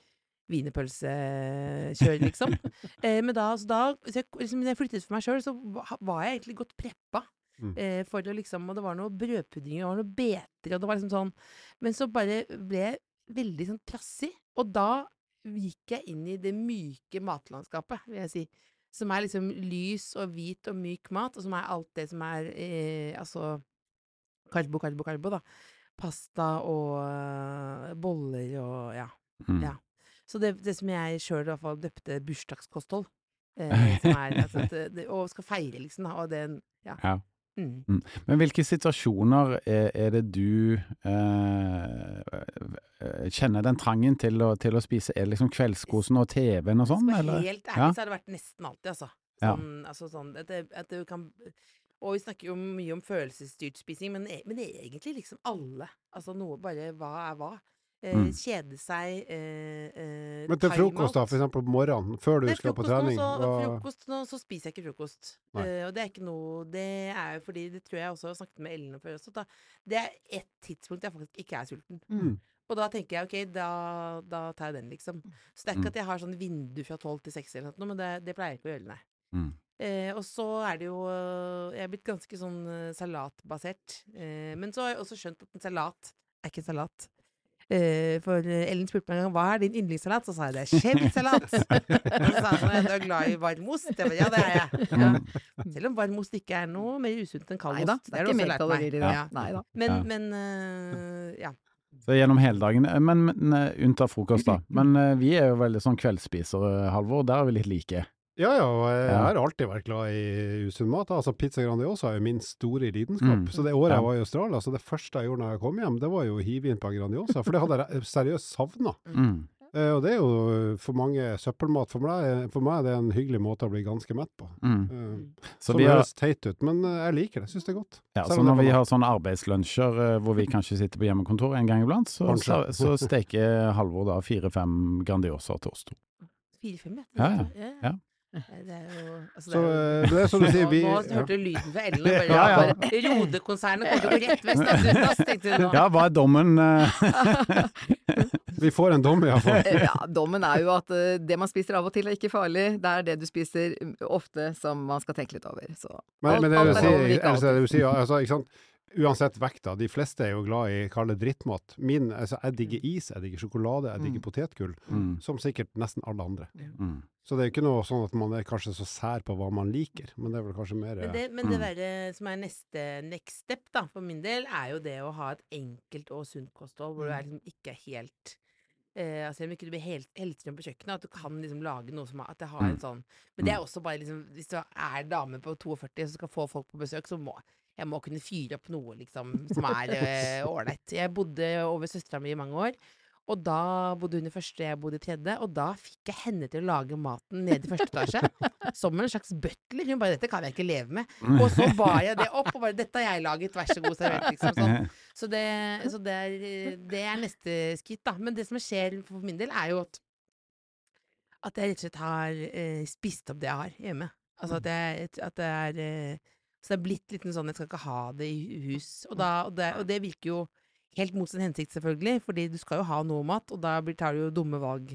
wienerpølsekjør, liksom. [LAUGHS] eh, men da, så da så jeg, liksom, når jeg flyttet for meg sjøl, så var jeg egentlig godt preppa. Mm. Eh, for å liksom, og det var noe brødpudding, og det var noe beter, og det var liksom sånn Men så bare ble jeg veldig sånn trassig, og da gikk jeg inn i det myke matlandskapet, vil jeg si. Som er liksom lys og hvit og myk mat, og som er alt det som er eh, altså karbo, karbo, karbo, da. Pasta og uh, boller og ja. Mm. ja. Så det, det som jeg sjøl i hvert fall døpte bursdagskosthold, eh, som er altså, [LAUGHS] det, det, Og skal feire, liksom, da, og den Ja. Ja. Mm. Men hvilke situasjoner er, er det du eh, kjenner den trangen til å, til å spise? Er det liksom kveldskosen og TV-en og sånn, eller? helt ærlig, Ja. så har det vært nesten alltid, altså. Ja. Sånn, altså sånn at det, at det kan Og vi snakker jo mye om følelsesstyrt spising, men, e- men det egentlig liksom alle. Altså noe bare Hva er hva? Eh, Mm. Kjede seg eh, eh, Men til frokost, da, for eksempel på morgenen, før du Nei, skal på trening? nå, så, og... frokost nå, så spiser jeg ikke frokost. Eh, og det er ikke noe Det er jo fordi Det tror jeg også har snakket med Ellen om før også. Da, det er ett tidspunkt jeg faktisk ikke er sulten. Mm. Og da tenker jeg ok, da, da tar jeg den, liksom. Så det er Mm. ikke at jeg har sånn vindu fra tolv til seks eller noe, men det, det pleier jeg ikke å gjøre, nei. Mm. Eh, og så er det jo Jeg er blitt ganske sånn salatbasert. Eh, men så har jeg også skjønt at en salat er ikke en salat. Eh, for Ellen spurte meg en gang hva er din yndlingssalat, så sa jeg det er skjellsalat. og [LAUGHS] så sa hun du er glad i varm ost. Jeg ja, det er jeg. Ja. Selv om varm ost ikke er noe mer usunt enn kald ost. det er det også mer lært meg. kalorier i det. Ja. Nei da. Men, Ja. men uh, ja. Så gjennom hele dagen, eh, men, men unntatt frokost da. Men uh, vi er jo veldig sånn kveldsspisere, Halvor, der er vi litt like. Ja, ja, og jeg har alltid vært glad i usunn mat. Altså Pizza Grandiosa er jo min store lidenskap. Mm. Så det året jeg var i Australia, så det første jeg gjorde når jeg kom hjem, det var jo å hive inn på Grandiosa. For det hadde jeg seriøst savna. Mm. Uh, og det er jo for mange søppelmat. For meg, for meg er det en hyggelig måte å bli ganske mett på. Mm. Uh, Så som vi har, høres teit ut, men eh, jeg liker det. Syns det er godt. ja, så når vi har sånne arbeidslunsjer uh, hvor vi kanskje sitter på hjemmekontor en gang iblant, så, så, så steker Halvor da fire-fem Grandiosa til oss to. Fire-fem, Ja, ja. Ja. Det er jo altså, Så det er eh, det er som du sier, vi Nå, hørte du lyden fra Ellen. og Bare, Ja, ja. bare Rode-konsernet kom jo rett vest etter oss, [LAUGHS] tenkte du nå. Ja, hva er dommen? eh? [LAUGHS] Vi får en dom, iallfall. Eh, [LAUGHS] Ja, dommen er jo at eh, det man spiser av og til er ikke farlig. Det er det du spiser mm, ofte som man skal tenke litt over. Så Men, alt- men det du er sier, Else, det du sier altså, ikke sant? Uansett vekta, de fleste er jo glad i kall det drittmat. Min, altså, jeg digger is, jeg digger sjokolade, jeg digger potetgull. Mm. Som sikkert nesten alle andre. Mm. Så det er jo ikke noe sånn at man er kanskje så sær på hva man liker, men det er vel kanskje mer Men det, men Mm. det verre som er neste next step, da, for min del, er jo det å ha et enkelt og sunt kosthold, hvor du er liksom ikke helt eh, altså, Selv om ikke du blir helt helstrøm på kjøkkenet, at du kan liksom lage noe som har- at det har en Mm. sånn Men det er også bare liksom Hvis du er dame på 42 som skal få folk på besøk, så må jeg må kunne fyre opp noe liksom som er ålreit. Uh, jeg bodde over søstera mi i mange år. Og da bodde hun i første, jeg bodde i tredje. Og da fikk jeg henne til å lage maten nede i første etasje. Som en slags butler. Hun bare 'Dette kan jeg ikke leve med'. Og så bar jeg det opp, og bare 'Dette har jeg laget, vær så god, servert', liksom. Sånn. Så, det, så det, er, det er neste skritt, da. Men det som skjer for min del, er jo at at jeg rett og slett har eh, spist opp det jeg har hjemme. Altså at, jeg, at det er eh, Så det er blitt litt sånn Jeg skal ikke ha det i hus. Og, da, og, det, og det virker jo helt mot sin hensikt, selvfølgelig, fordi du skal jo ha noe mat, og da tar du jo dumme valg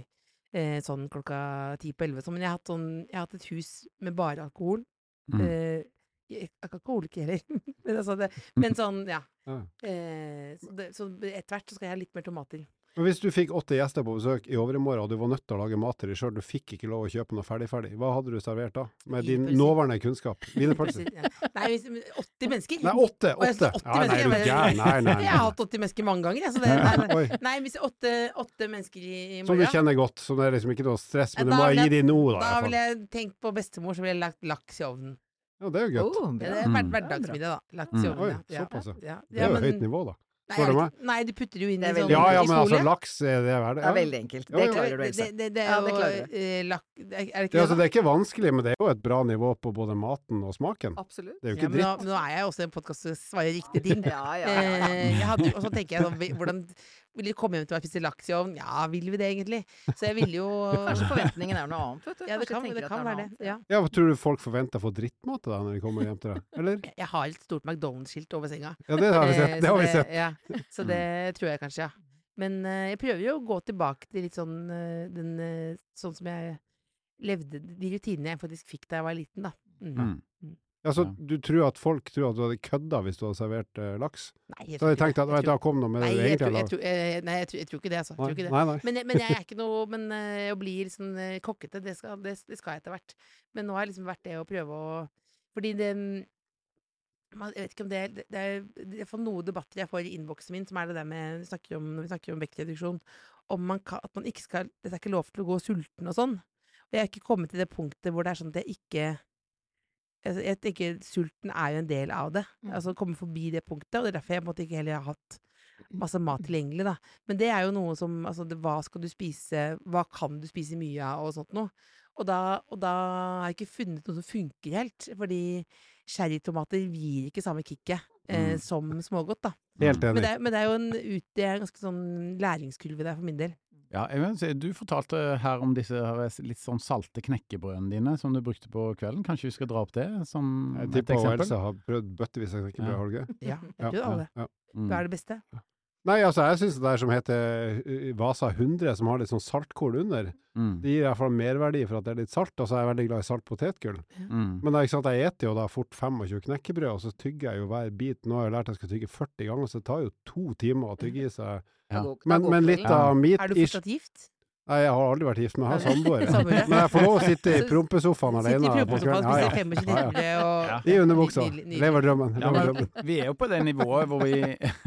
eh, sånn klokka ti på elleve. Men jeg har, hatt sånn, jeg har hatt et hus med bare alkohol. Mm. Eh, jeg er ikke alkoholiker heller, [LAUGHS] men, altså det, [LAUGHS] men sånn, ja. Ja. Eh, så det, så etter hvert så skal jeg ha litt mer tomater. Men hvis du fikk åtte gjester på besøk i overmorgen, og du var nødt til å lage mat til deg sjøl, du fikk ikke lov å kjøpe noe ferdig-ferdig, hva hadde du servert da? Med din nåværende kunnskap? Wienerpølser? Nei, hvis, 80 mennesker? Nei, åtte! Og åtte! Ja, nei, er du gæren? Nei, nei, Jeg har hatt 80 mennesker mange ganger, jeg. Så det, nei, nei. Nei, hvis åtte, åtte mennesker i, morgen Som du kjenner godt, så det er liksom ikke noe stress, men du må gi dem noe, da. Da ville jeg tenkt på bestemor, så ville jeg lagt laks i ovnen. Ja, det er jo godt. Oh, Det er Mm. hverdagsmiddag, da. Laks i Mm. ovnen, Oi, såpass, ja. ja. Det er jo høyt nivå, da. Nei, Spør du meg? Nei, du putter jo inn i skole. sånn Ja, ja, men altså, laks, laks er det Ja. Det er veldig enkelt. Det klarer du, Else. det, det, det er Ja, jo det eh, Er det Det, er det? altså, det er ikke vanskelig, men det er jo et bra nivå på både maten og smaken. Absolutt. Det er jo ikke ja, dritt. nå er jeg også i en podkast som svarer riktig ting. Ja, ja, ja. ja. [LAUGHS] Eh, jeg hadde, og så tenker jeg sånn hvordan, Vil de komme hjem til meg og spise laks i ovnen? Ja, vil vi det egentlig? Så jeg ville jo [LAUGHS] Kanskje forventningen er noe annet, vet du. Ja, det Kanskje kan, det kan det være det. annet, Ja. Ja, tror du folk forventer å få drittmat da, når de kommer hjem til deg? Eller? [LAUGHS] Jeg- har et stort McDonald's-skilt over senga. Ja, det har vi sett. [LAUGHS] Det har vi sett. Ja, så det tror jeg kanskje, ja. Men eh, jeg prøver jo å gå tilbake til litt sånn eh, den eh, Sånn som jeg levde De rutinene jeg faktisk fikk da jeg var liten, da. Mm. Mm. Ja, så Ja. du tror at folk tror at du hadde kødda hvis du hadde servert uh, laks? Nei, jeg Så hadde de tror tenkt at det. Jeg tror- da kom noe med det Nei, jeg egentlig tror, har jeg tror, eh, nei, jeg tror, jeg tror ikke det, altså. Jeg tror ikke det. nei, nei. Men, jeg- men jeg er [LAUGHS] ikke noe Men å bli liksom kokkete, det skal, det, det skal jeg etter hvert. Men nå har jeg liksom vært det å prøve å Fordi det Jeg vet ikke om det, det, det er det er noen debatter jeg får i innboksen min, som er det der med vi snakker om, Når vi snakker om vektreduksjon, om man kan, at man ikke skal Det er ikke lov til å gå sulten og sånn. Og jeg har ikke kommet til det punktet hvor det er sånn at jeg ikke altså, Jeg tenker sulten er jo en del av det. Mm. Altså komme forbi det punktet, og det er derfor jeg måtte ikke heller har hatt masse mat tilgjengelig, da. Men det er jo noe som Altså, det, hva skal du spise, hva kan du spise mye av, og sånt noe. Og da, og da har jeg ikke funnet noe som funker helt, fordi cherrytomater gir ikke samme kicket eh, Mm. som smågodt, da. Helt Men det, er- men det er jo en, ut, det er en ganske sånn læringskurve der for min del. Ja, jeg vil si, Du fortalte her om disse her litt sånn salte knekkebrødene dine som du brukte på kvelden. Kanskje vi skal dra opp det som et eksempel? Jeg tipper Else har prøvd bøttevis av knekkebrød, Ja. ikke det? Ja, Ja, jeg tror alle. ja, ja. Mm. Hva er det beste? Nei, altså, jeg syns det der som heter uh, Vasa 100, som har litt sånn saltkorn under, Mm. det gir i hvert fall merverdi for at det er litt salt. Og så er jeg veldig glad i salt potetgull. Mm. Men det er ikke sant, jeg eter jo da fort 25 knekkebrød, og så tygger jeg jo hver bit. Nå har jeg lært at jeg skal tygge 40 ganger, så det tar jo to timer å tygge i seg. Ja. Da da Men, men litt av mitt Er du fortsatt gift? Nei, jeg har aldri vært gift, men jeg har samboer. [LAUGHS] Men jeg får lov å sitte i [LAUGHS] prompesofaen alene. Sitte i prompesofaen spise kvelden. Ja, 25 Ja, ja. og Ja. I underbuksa. Lever drømmen. Ja, men drømmen. vi er jo på det nivået hvor vi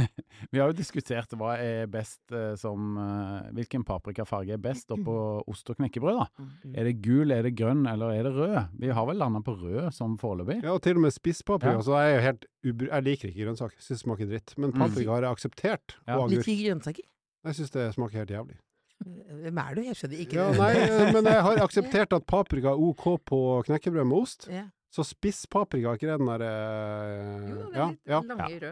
[LAUGHS] Vi har jo diskutert hva er best eh, som eh, Hvilken paprikafarge er best oppå ost og knekkebrød, da. Mm. Er det gul, er det grønn, eller er det rød? Vi har vel landa på rød som foreløpig. Ja, og til og med spisspaprika. Ja. Så jeg er jo helt ubru... Jeg liker ikke grønnsaker. Syns det smaker dritt. Men Mm. paprika har jeg akseptert. Ja. Og agurk. fri grønnsaker? Jeg syns det smaker helt jævlig. Hvem er du? Jeg skjønner ikke Ja, det. nei, eh, [LAUGHS] men jeg har akseptert at paprika er OK på knekkebrød med ost. Ja. Så spisspaprika, ikke det den der eh, ja, ja.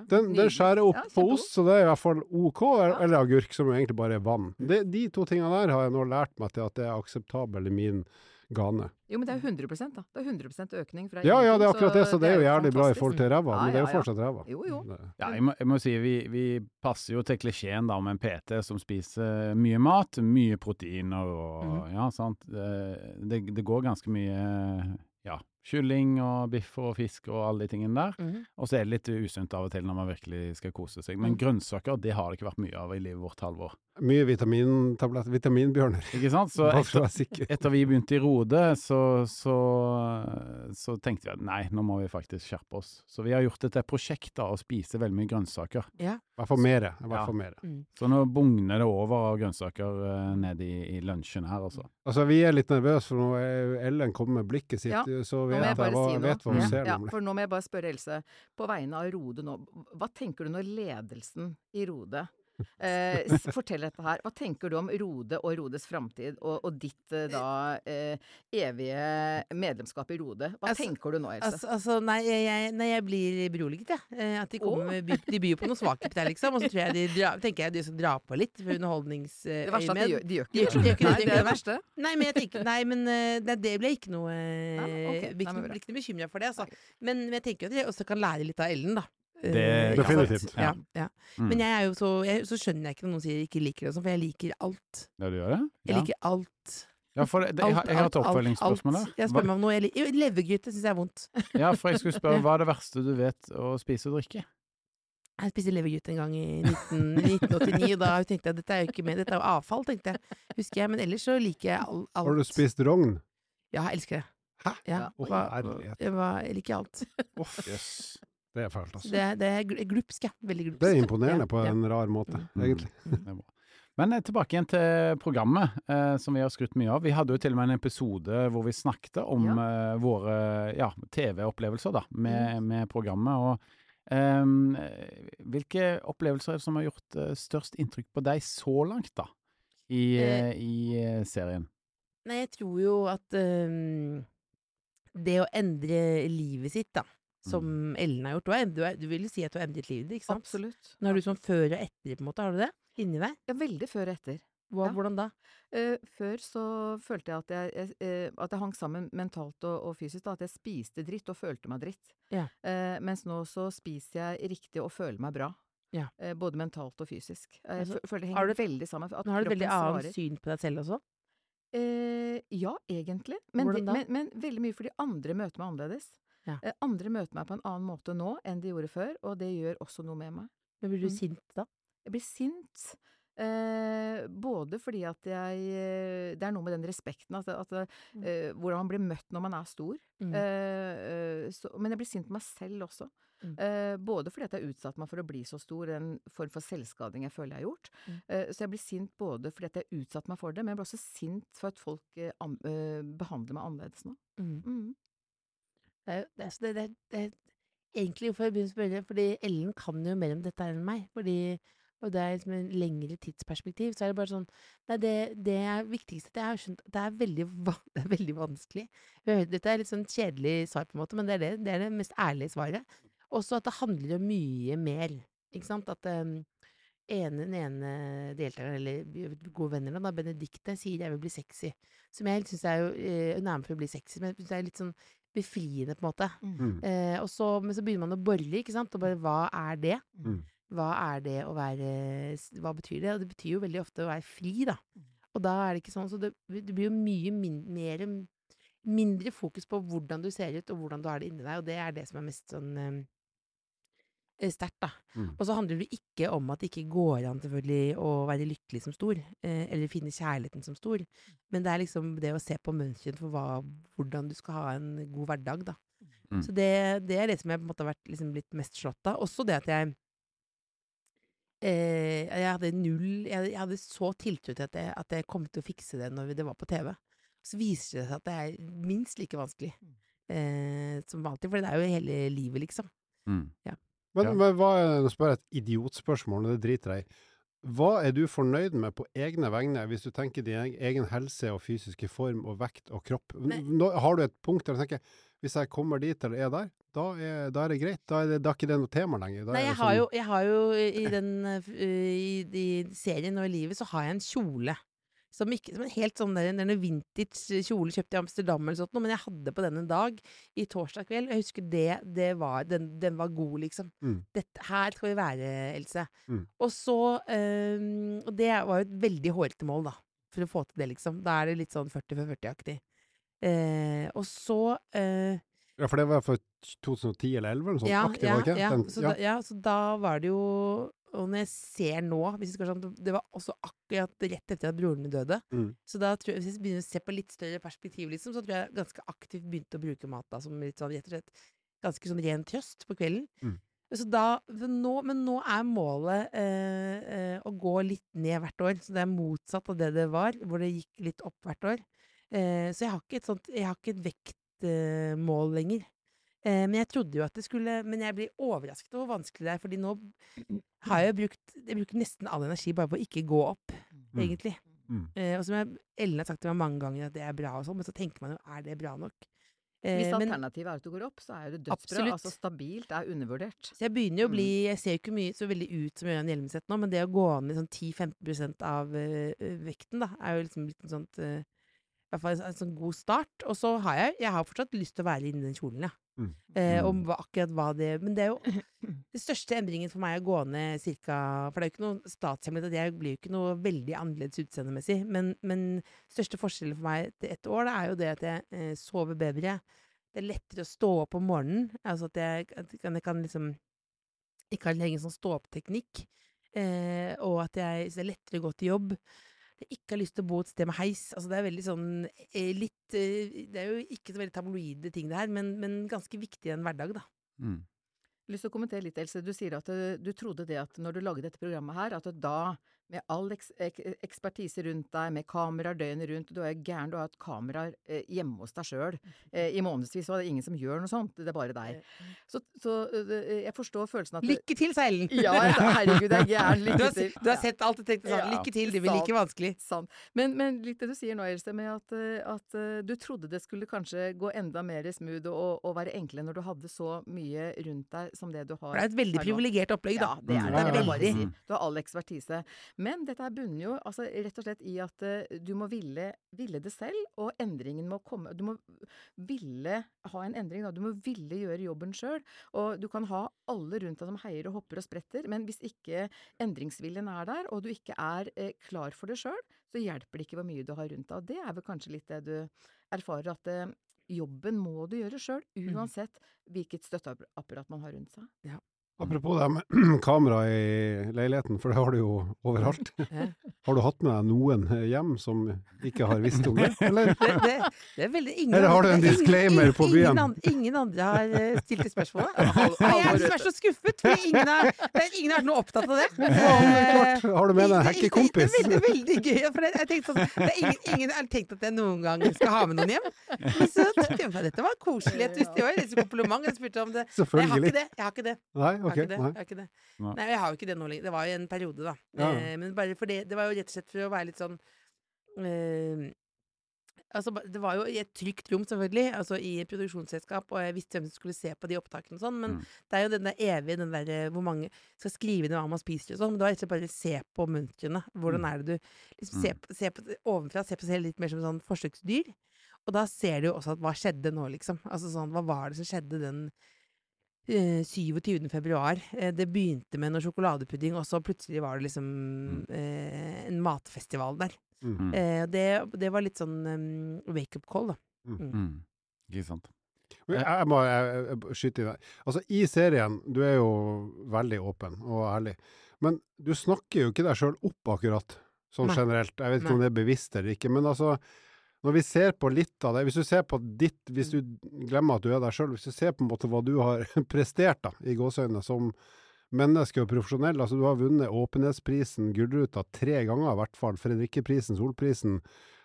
Den, den skjærer opp Ja, på ost, så det er i hvert fall OK, eller, Ja. agurk, som egentlig bare er vann. De, de to tingene der har jeg nå lært meg til at det er akseptabel i min gane. Jo, men det er jo 100 da. Det er 100% økning fra Ja, ja, det er akkurat det, så det er jo jævlig bra i forhold til ræva, men det er jo fortsatt ræva. Jo, jo. Ja, jeg må, jeg må si vi, vi passer jo til klisjeen da om en PT som spiser mye mat, mye proteiner og mm. ja, sant. Det, det, det går ganske mye ja, kylling og biff og fisk og alle de tingene der. Mm. Og så er det litt usunt av og til når man virkelig skal kose seg. Men Mm. grønnsaker, det har det ikke vært mye av i livet vårt, Halvor. Mye vitamintabletter, vitaminbjørner, [LAUGHS] Ikke sant? Så etter, etter vi begynte i Rode, så, så, så tenkte vi at nei, nå må vi faktisk skjerpe oss. Så vi har gjort det til et prosjekt da, å spise veldig mye grønnsaker. Ja. I hvert fall mer. Ja. hvert fall mere. Så nå bugner det over av grønnsaker uh, nede i, i lunsjen her, altså. Altså, vi er litt nervøse, for nå er Ellen kommet med blikket sitt, Ja, så Nå må jeg, bare si noe. vet hva hun Ja. ser, Ja, for nå må jeg bare spørre Else, på vegne av Rode nå, hva tenker du når ledelsen i Rode eh, Fortell dette her. Hva tenker du om Rode og Rodes framtid, og, og ditt eh, da eh, evige medlemskap i Rode? Hva Altså- tenker du nå, Else? Altså, altså nei, jeg, nei, jeg blir beroliget, jeg. Eh, At de kommer oh. by, De byr jo på noe svakhet der, liksom. Og så tror jeg de dra, tenker jeg de skal dra på litt for det verste er at de gjør, de gjør ikke det. de gjør ikke de Nei, det er det verste. Nei, men jeg tenker Nei, men nei, det, ble ikke noe Ja, ok. Nei, blir ikke, noe bekymra for det, altså. Men jeg tenker jo at jeg også kan lære litt av Ellen, da. Det- ikke? Definitivt. Ja, ja. Mm. Men jeg er jo så jeg, Så skjønner jeg ikke når noen sier ikke liker det og sånn, for jeg liker alt. Ja, du gjør det? Jeg liker alt. Ja, for det, jeg, har- jeg har et oppfølgingsspørsmål der. Jeg spør meg om noe jeg. Levergryte syns jeg er vondt. Ja, for jeg skulle spørre, [LAUGHS] hva er det verste du vet å spise og drikke? Jeg spiste levergryte en gang i 19, 1989, og da tenkte jeg dette er jo ikke med, dette er jo avfall, tenkte jeg. Husker jeg. Men ellers så liker jeg alt. Har du spist rogn? Ja, jeg elsker det. Hæ? Ja, Å, hva- herlighet. jeg, jeg liker alt. Yes. Det er fælt, altså. Det, det er glupsk. Veldig glupsk. Det er imponerende Ja, på ja. en rar måte, Mm. egentlig. [LAUGHS] Er. Men eh, tilbake igjen til programmet, eh, som vi har skrutt mye av. Vi hadde jo til og med en episode hvor vi snakket om eh, våre ja, TV-opplevelser da, med, med programmet. Og eh, hvilke opplevelser er det som har gjort eh, størst inntrykk på deg så langt, da? I, eh, i serien. Nei, jeg tror jo at um, det å endre livet sitt, da, som Mm. Ellen har gjort du, er, du, er, du vil si at du har endret livet ditt, ikke sant? Absolutt. Nå har du sånn før og etter, på en måte. Har du det? Inni deg? Ja, veldig før og etter. Hva, Ja. Hvordan da? Uh, før så følte jeg at jeg, eh, at jeg hang sammen mentalt og, og fysisk. Da, at jeg spiste dritt og følte meg dritt. Ja. Uh, mens nå så spiser jeg riktig og føler meg bra. Ja. Både mentalt og fysisk. Jeg Altså, føler det henger du- veldig sammen. Nå har du et veldig annet syn på deg selv også. Ja, egentlig. Men, de, da? men, men veldig mye fordi andre møter meg annerledes. Ja. Eh, andre møter meg på en annen måte nå enn de gjorde før, og det gjør også noe med meg. Men blir du Mm. sint da? Jeg blir sint. Eh, både fordi at jeg eh, Det er noe med den respekten, at, at, eh, hvordan man blir møtt når man er stor. Mm. Eh, eh, så, men jeg blir sint på meg selv også. Mm. Eh, både fordi at jeg har utsatt meg for å bli så stor, den form for selvskading jeg føler jeg har gjort. Mm. Eh, så jeg blir sint både fordi at jeg har utsatt meg for det, men jeg blir også sint for at folk eh, eh, behandler meg annerledes nå. Mm. Mm. Det er, det, er, det, det, er egentlig hvorfor jeg begynner å spørre, fordi Ellen kan jo mer om dette enn meg. Fordi, og det er liksom en lengre tidsperspektiv, så er det bare sånn Nei, det, det er viktigste at jeg har skjønt det er veldig, det er veldig vanskelig. Dette er litt sånn kjedelig svar, på en måte, men det er det, det, er det mest ærlige svaret. Også at det handler om mye mer. Ikke sant? At um, ene, den ene deltakeren, eller gode venner da, Benedicte, sier 'jeg vil bli sexy'. Som jeg syns er jo eh, Hun er for å bli sexy, men jeg synes det er litt sånn befriende, på en måte. Mm. Eh, og så, men så begynner man å bore, ikke sant, og bare hva er det? Mm. Hva er det å være Hva betyr det? Og det betyr jo veldig ofte å være fri, da. Og da er det ikke sånn, så det, det blir jo mye min, mer Mindre fokus på hvordan du ser ut, og hvordan du har det inni deg, og det er det som er mest sånn eh, sterkt, da. Mm. Og så handler det ikke om at det ikke går an selvfølgelig å være lykkelig som stor, eh, eller finne kjærligheten som stor, men det er liksom det å se på mønsteret for hva, hvordan du skal ha en god hverdag, da. Mm. Så det, det er det som jeg på en måte har vært liksom blitt mest slått av. Også det at jeg eh, Jeg hadde null Jeg, jeg hadde så tiltro til at jeg, at jeg kom til å fikse det når det var på TV. Så viser det seg at det er minst like vanskelig eh, som alltid, for det er jo hele livet, liksom. Mm. Men, Ja. men hva er, nå spør jeg et idiotspørsmål, og det driter jeg i. hva er du fornøyd med på egne vegne, hvis du tenker din egen helse og fysiske form og vekt og kropp? Nå, har du et punkt der du tenker hvis jeg kommer dit eller er der, da er, da er det greit. Da er, det, da er ikke det noe tema lenger. Da Nei, jeg sånn... har, jo, jeg har jo i den i, i serien og i livet så har jeg en kjole. Som, ikke, som en helt sånn der, en vintage kjole kjøpt i Amsterdam eller sånt, men jeg hadde på den en dag i torsdag kveld. Jeg husker det, det var, den, den var god, liksom. Mm. Dette, her skal vi være, Else. Mm. Og så eh, Og det var jo et veldig hårete mål, da. For å få til det, liksom. Da er det litt sånn 40 for 40-aktig. Eh, og så eh, Ja, for det var for 2010 eller 2011 eller noe sånt? ja, aktiv, ja, var det ikke? ja, Den- så ja. Da, ja, så da var det jo Og når jeg ser nå sånn, Det var også akkurat rett etter at broren min døde. Mm. Så da tror jeg, hvis jeg begynner å se på litt større perspektiv, liksom, så tror jeg ganske aktivt begynte å bruke mat da, som litt sånn, rett og slett ganske sånn ren trøst på kvelden. Mm. Så da, nå, men nå er målet eh, eh, å gå litt ned hvert år. Så det er motsatt av det det var, hvor det gikk litt opp hvert år. Eh, så jeg har ikke et sånt Jeg har ikke et vektmål lenger. Eh, men jeg trodde jo at det skulle Men jeg blir overrasket over hvor vanskelig det er, fordi nå har jeg jo brukt Jeg bruker nesten all energi bare på å ikke gå opp, Mm. egentlig. Mm. Eh, og som jeg, Ellen har sagt til meg mange ganger at det er bra og sånn, men så tenker man jo er det bra nok? Eh, Hvis alternativet er at du går opp, så er det dødsbra. Absolutt. Altså stabilt er undervurdert. så jeg begynner jo å Mm. bli Jeg ser jo ikke mye så veldig ut som Jørgen Hjelmeset nå, men det å gå ned sånn 10-15% av eh, vekten, da, er jo liksom litt en sånn eh, i hvert fall en, en sånn god start. Og så har jeg Jeg har fortsatt lyst til å være inni den kjolen, ja. Mm. Eh, Mm. om hva, akkurat hva det Men det er jo [LAUGHS] det største endringen for meg å gå ned cirka For det er jo ikke noe statshemmelighet at jeg blir jo ikke noe veldig annerledes utseendemessig. Men, men største forskjellen for meg til ett år, det er jo det at jeg eh, sover bedre. Det er lettere å stå opp om morgenen. Altså at jeg, at jeg kan, jeg kan liksom ikke har lenger sånn stå-opp-teknikk. Eh, og at jeg, så det er lettere å gå til jobb. Ikke har lyst til å bo et sted med heis. Altså det er veldig sånn eh, litt eh, Det er jo ikke så veldig tabloide ting det her, men, men ganske viktig i en hverdag, da. Mm. Lyst til å kommentere litt, Else. Du sier at eh, du trodde det at når du lagde dette programmet her, at da, med all eks ekspertise rundt deg, med kameraer døgnet rundt, du er jo gæren, du har hatt kameraer eh, hjemme hos deg sjøl. Eh, I månedsvis var det ingen som gjør noe sånt, det er bare deg. Så, så jeg forstår følelsen at Lykke til, sa Ellen! Ja, herregud, jeg er gæren. Lykke til. til. har, du har sett alt og tenkt sånn. Ja, Lykke til, det blir like vanskelig. Sant. Men, men litt det du sier nå, Else, med at, at du trodde det skulle kanskje gå enda mer smooth og, og være enklere når du hadde så mye rundt deg som det du har. Det er et veldig privilegert opplegg, da. Ja, det er Mm. det. Det bare si. Mm. Du har all ekspertise. Men dette bunner jo altså, rett og slett i at uh, du må ville, ville det selv, og endringen må komme Du må ville ha en endring, da. Du må ville gjøre jobben sjøl. Og du kan ha alle rundt deg som heier og hopper og spretter, men hvis ikke endringsviljen er der, og du ikke er uh, klar for det sjøl, så hjelper det ikke hvor mye du har rundt deg. Og det er vel kanskje litt det du erfarer, at eh, jobben må du gjøre sjøl, uansett hvilket støtteapparat man har rundt seg. Apropos det med [CLEARS THROAT] kamera i leiligheten, for det har du jo overalt. [LAUGHS] Har du hatt med deg noen hjem som ikke har visst om det, [LAUGHS] eller? Det, det, det er veldig ingen Eller har du en disclaimer på byen? Ingen, ingen andre har eh, stilt det spørsmålet. Og jeg er er så skuffet, for ingen har, ingen har vært noe opptatt av det. [LAUGHS] Ja, klart. Har du med deg en hekkekompis? Det er veldig, veldig gøy. For jeg, jeg tenkte sånn, det er ingen, ingen har tenkt at jeg noen gang skal ha med noen hjem. Men så tenkte jeg at dette var koselig. Jeg visste jo jeg leste kompliment. Jeg spurte om det. Selvfølgelig. jeg har ikke det. Jeg har ikke det. Nei, Har ikke det. Nei. Jeg har ikke det. Nei. Nei, jeg har jo ikke det nå lenger. Det var jo en periode, da. Ja. Eh, men bare for det, det var jo rett og slett for å være litt sånn eh, Altså, det var jo i et trygt rom, selvfølgelig, altså i et produksjonsselskap, og jeg visste hvem som skulle se på de opptakene og sånn, men Mm. det er jo den der evige, den der eh, hvor mange skal skrive ned hva man spiser og sånn, men det var rett og slett bare se på mønstrene. Hvordan Mm. er det du liksom, se, på, se på, Ovenfra se på seg selv litt mer som sånn forsøksdyr. Og da ser du jo også at hva skjedde nå, liksom. Altså sånn, hva var det som skjedde den 27. februar. Eh, det begynte med noe sjokoladepudding, og så plutselig var det liksom eh, en matfestival der. Mm. Mm. Eh, det, det var litt sånn um, wake-up call, da. Mm. Ikke sant. Jeg må jeg, jeg, skyte i deg. Altså, i serien, du er jo veldig åpen og ærlig, men du snakker jo ikke deg sjøl opp akkurat, sånn Nei. generelt. Jeg vet ikke om det er bevisst eller ikke, men altså når vi ser på litt av det, hvis du ser på ditt, hvis du glemmer at du er deg sjøl, hvis du ser på en måte hva du har [LAUGHS] prestert da, i gåseøynene som menneske og profesjonell, altså du har vunnet Åpenhetsprisen, Gullruta tre ganger i hvert fall, Fredrikkeprisen, Solprisen,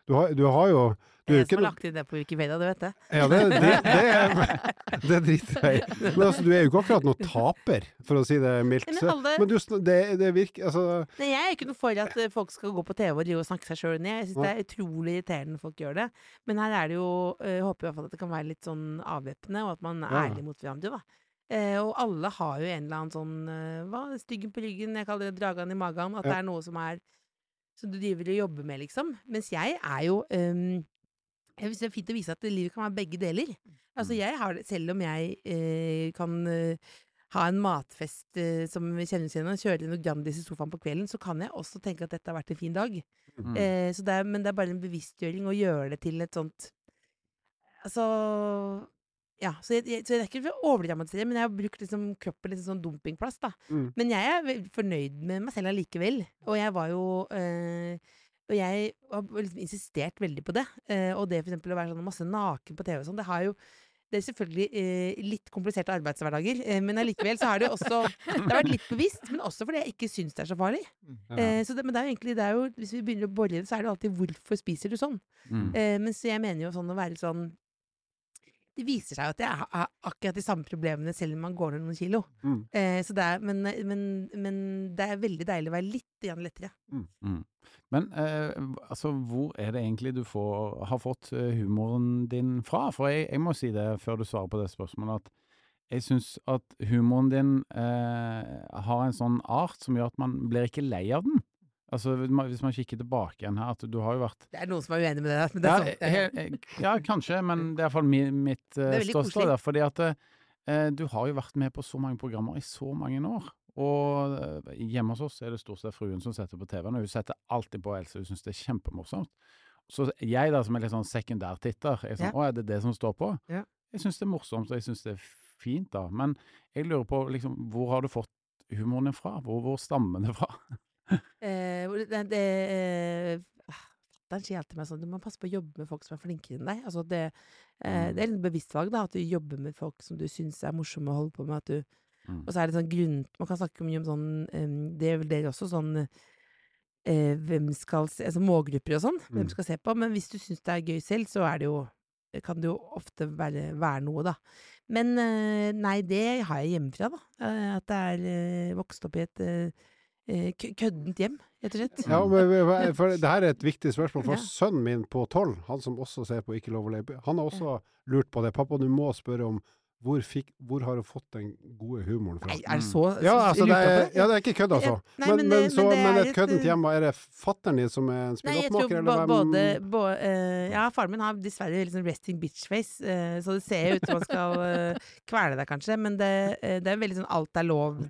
Du har, du har jo du er Jeg ikke som har lagt inn det på Wikipedia, du vet det. Ja, det, det, det, er- [LAUGHS] det driter jeg i. Men altså, du er jo ikke akkurat noen taper, for å si det mildt. Men alle- Men du, det, det virker Altså Nei, jeg er ikke noe for at folk skal gå på TV og drive og snakke seg sjøl ned. Jeg syns det er utrolig irriterende når folk gjør det. Men her er det jo eh, Jeg håper i hvert fall at det kan være litt sånn avvæpnende, og at man er ærlig mot hverandre, da. Eh, og alle har jo en eller annen sånn eh, Hva? Styggen på ryggen, jeg kaller det dragan i magen. At det er noe som er Som du driver og jobber med, liksom. Mens jeg er jo um, Jeg synes det er fint å vise at livet kan være begge deler. Altså, jeg har det Selv om jeg eh, kan eh, ha en matfest eh, som oss igjen, og kjøre noe Grandis i sofaen på kvelden, så kan jeg også tenke at dette har vært en fin dag. Mm. Eh, så det er, men det er bare en bevisstgjøring å gjøre det til et sånt Altså Ja, så, jeg, jeg, så jeg er ikke for å overdramatisere, men jeg har brukt liksom kroppen litt som sånn dumpingplass, da. Mm. Men jeg er fornøyd med meg selv allikevel. Og jeg var jo øh, Og jeg har liksom insistert veldig på det. Eh, og det for eksempel å være sånn masse naken på TV og sånn, det har jo det er selvfølgelig eh, litt kompliserte arbeidshverdager, eh, men allikevel så har det jo også Det har vært litt bevisst, men også fordi jeg ikke syns det er så farlig. Eh, så det, men det er jo egentlig det er jo, Hvis vi begynner å bore i det, så er det jo alltid 'hvorfor spiser du sånn?' Mm. Eh, så jeg mener jo sånn å være sånn Det viser seg at jeg har akkurat de samme problemene selv om man går ned noen kilo. Mm. Eh, så det er, men, men, men det er veldig deilig å være litt lettere. Mm. Men eh, altså, hvor er det egentlig du får, har fått eh, humoren din fra? For jeg, jeg må si det før du svarer på det spørsmålet, at jeg syns at humoren din eh, har en sånn art som gjør at man blir ikke lei av den. Altså, hvis man, kikker tilbake igjen her, at du har jo vært Det er noen som er uenig med det. Men det er ja, sant. Det er- he- ja, kanskje, men det er iallfall mi, mitt uh, ståsted. der, Fordi at eh, du har jo vært med på så mange programmer i så mange år. Og eh, hjemme hos oss er det stort sett fruen som setter på TV-en, og hun setter alltid på Else. Hun syns det er kjempemorsomt. Så jeg da, som er litt sånn sekundærtitter, er sånn Ja. Å, er det det som står på? Ja. Jeg syns det er morsomt, og jeg syns det er fint, da. Men jeg lurer på, liksom, hvor har du fått humoren din fra? Hvor, hvor stammer det fra? [LAUGHS] Eh, det, det eh, Fatter'n sier alltid meg sånn Du må passe på å jobbe med folk som er flinkere enn deg. Altså det, eh, Mm. det er litt bevisst valg, da. At du jobber med folk som du syns er morsomme å holde på med. At du, Mm. Og så er det sånn grunn Man kan snakke mye om sånn um, Det er vel dere også, sånn eh, Hvem skal se Altså målgrupper og sånn. Hvem Mm. skal se på. Men hvis du syns det er gøy selv, så er det jo kan det jo ofte være, være noe, da. Men eh, nei, det har jeg hjemmefra, da. Eh, At det er eh, vokst opp i et eh, køddent hjem, rett og slett. Ja, men, [LAUGHS] for det her er et viktig spørsmål. For Ja. sønnen min på tolv, han som også ser på Ikke lov å le, han har også lurt på det. Pappa, du må spørre om hvor, fikk, hvor har du fått den gode humoren fra? Nei, er det så Ja, altså, det er, ja, det er ikke kødd, altså. Nei, men, men men, det- så, men det men et køddent eh, hjem, er det fatteren din som er en Nei, jeg tror både, både, uh, eh, Ja, faren min har dessverre sånn resting bitch-face, uh, så det ser ut som han skal uh, kvele deg, kanskje. Men det, eh, det er veldig sånn alt er lov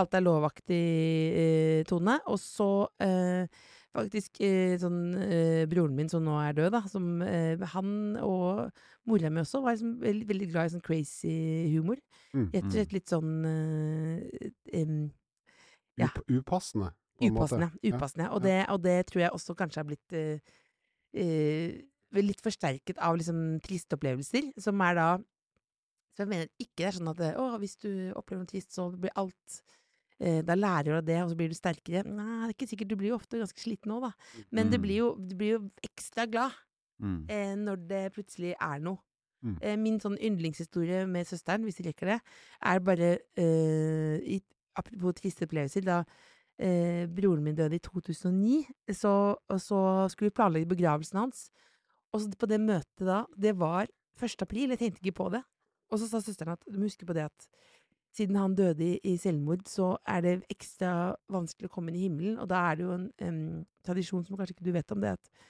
Alt er lovaktig eh, tone. Og så eh, faktisk eh, sånn eh, broren min som nå er død, da, som eh, han og mora mi også var liksom veldig, veldig glad i sånn crazy humor. Mm. Rett og slett litt sånn em, ja. Up, upassende? på. Upassende. Ja. upassende. Og, det, og det tror jeg også kanskje har blitt litt forsterket av liksom triste opplevelser, som er da Så jeg mener ikke det er sånn at å, hvis du opplever noe trist, så blir alt Da lærer du av det, og så blir du sterkere. Nei, det er ikke sikkert. Du blir jo ofte ganske sliten òg, da. Men det Mm. blir jo, du blir jo ekstra glad Mm. eh, når det plutselig er noe. Mm. Eh, min sånn yndlingshistorie med søsteren, hvis vi rekker det, er bare eh, i, Apropos triste opplevelser. Da eh, broren min døde i 2009, så, så skulle vi planlegge begravelsen hans. Og så på det møtet da, det var 1. april, jeg tenkte ikke på det. Og så sa søsteren at du må huske på det at siden han døde i, selvmord, så er det ekstra vanskelig å komme inn i himmelen. Og da er det jo en em, tradisjon som kanskje ikke du vet om, det at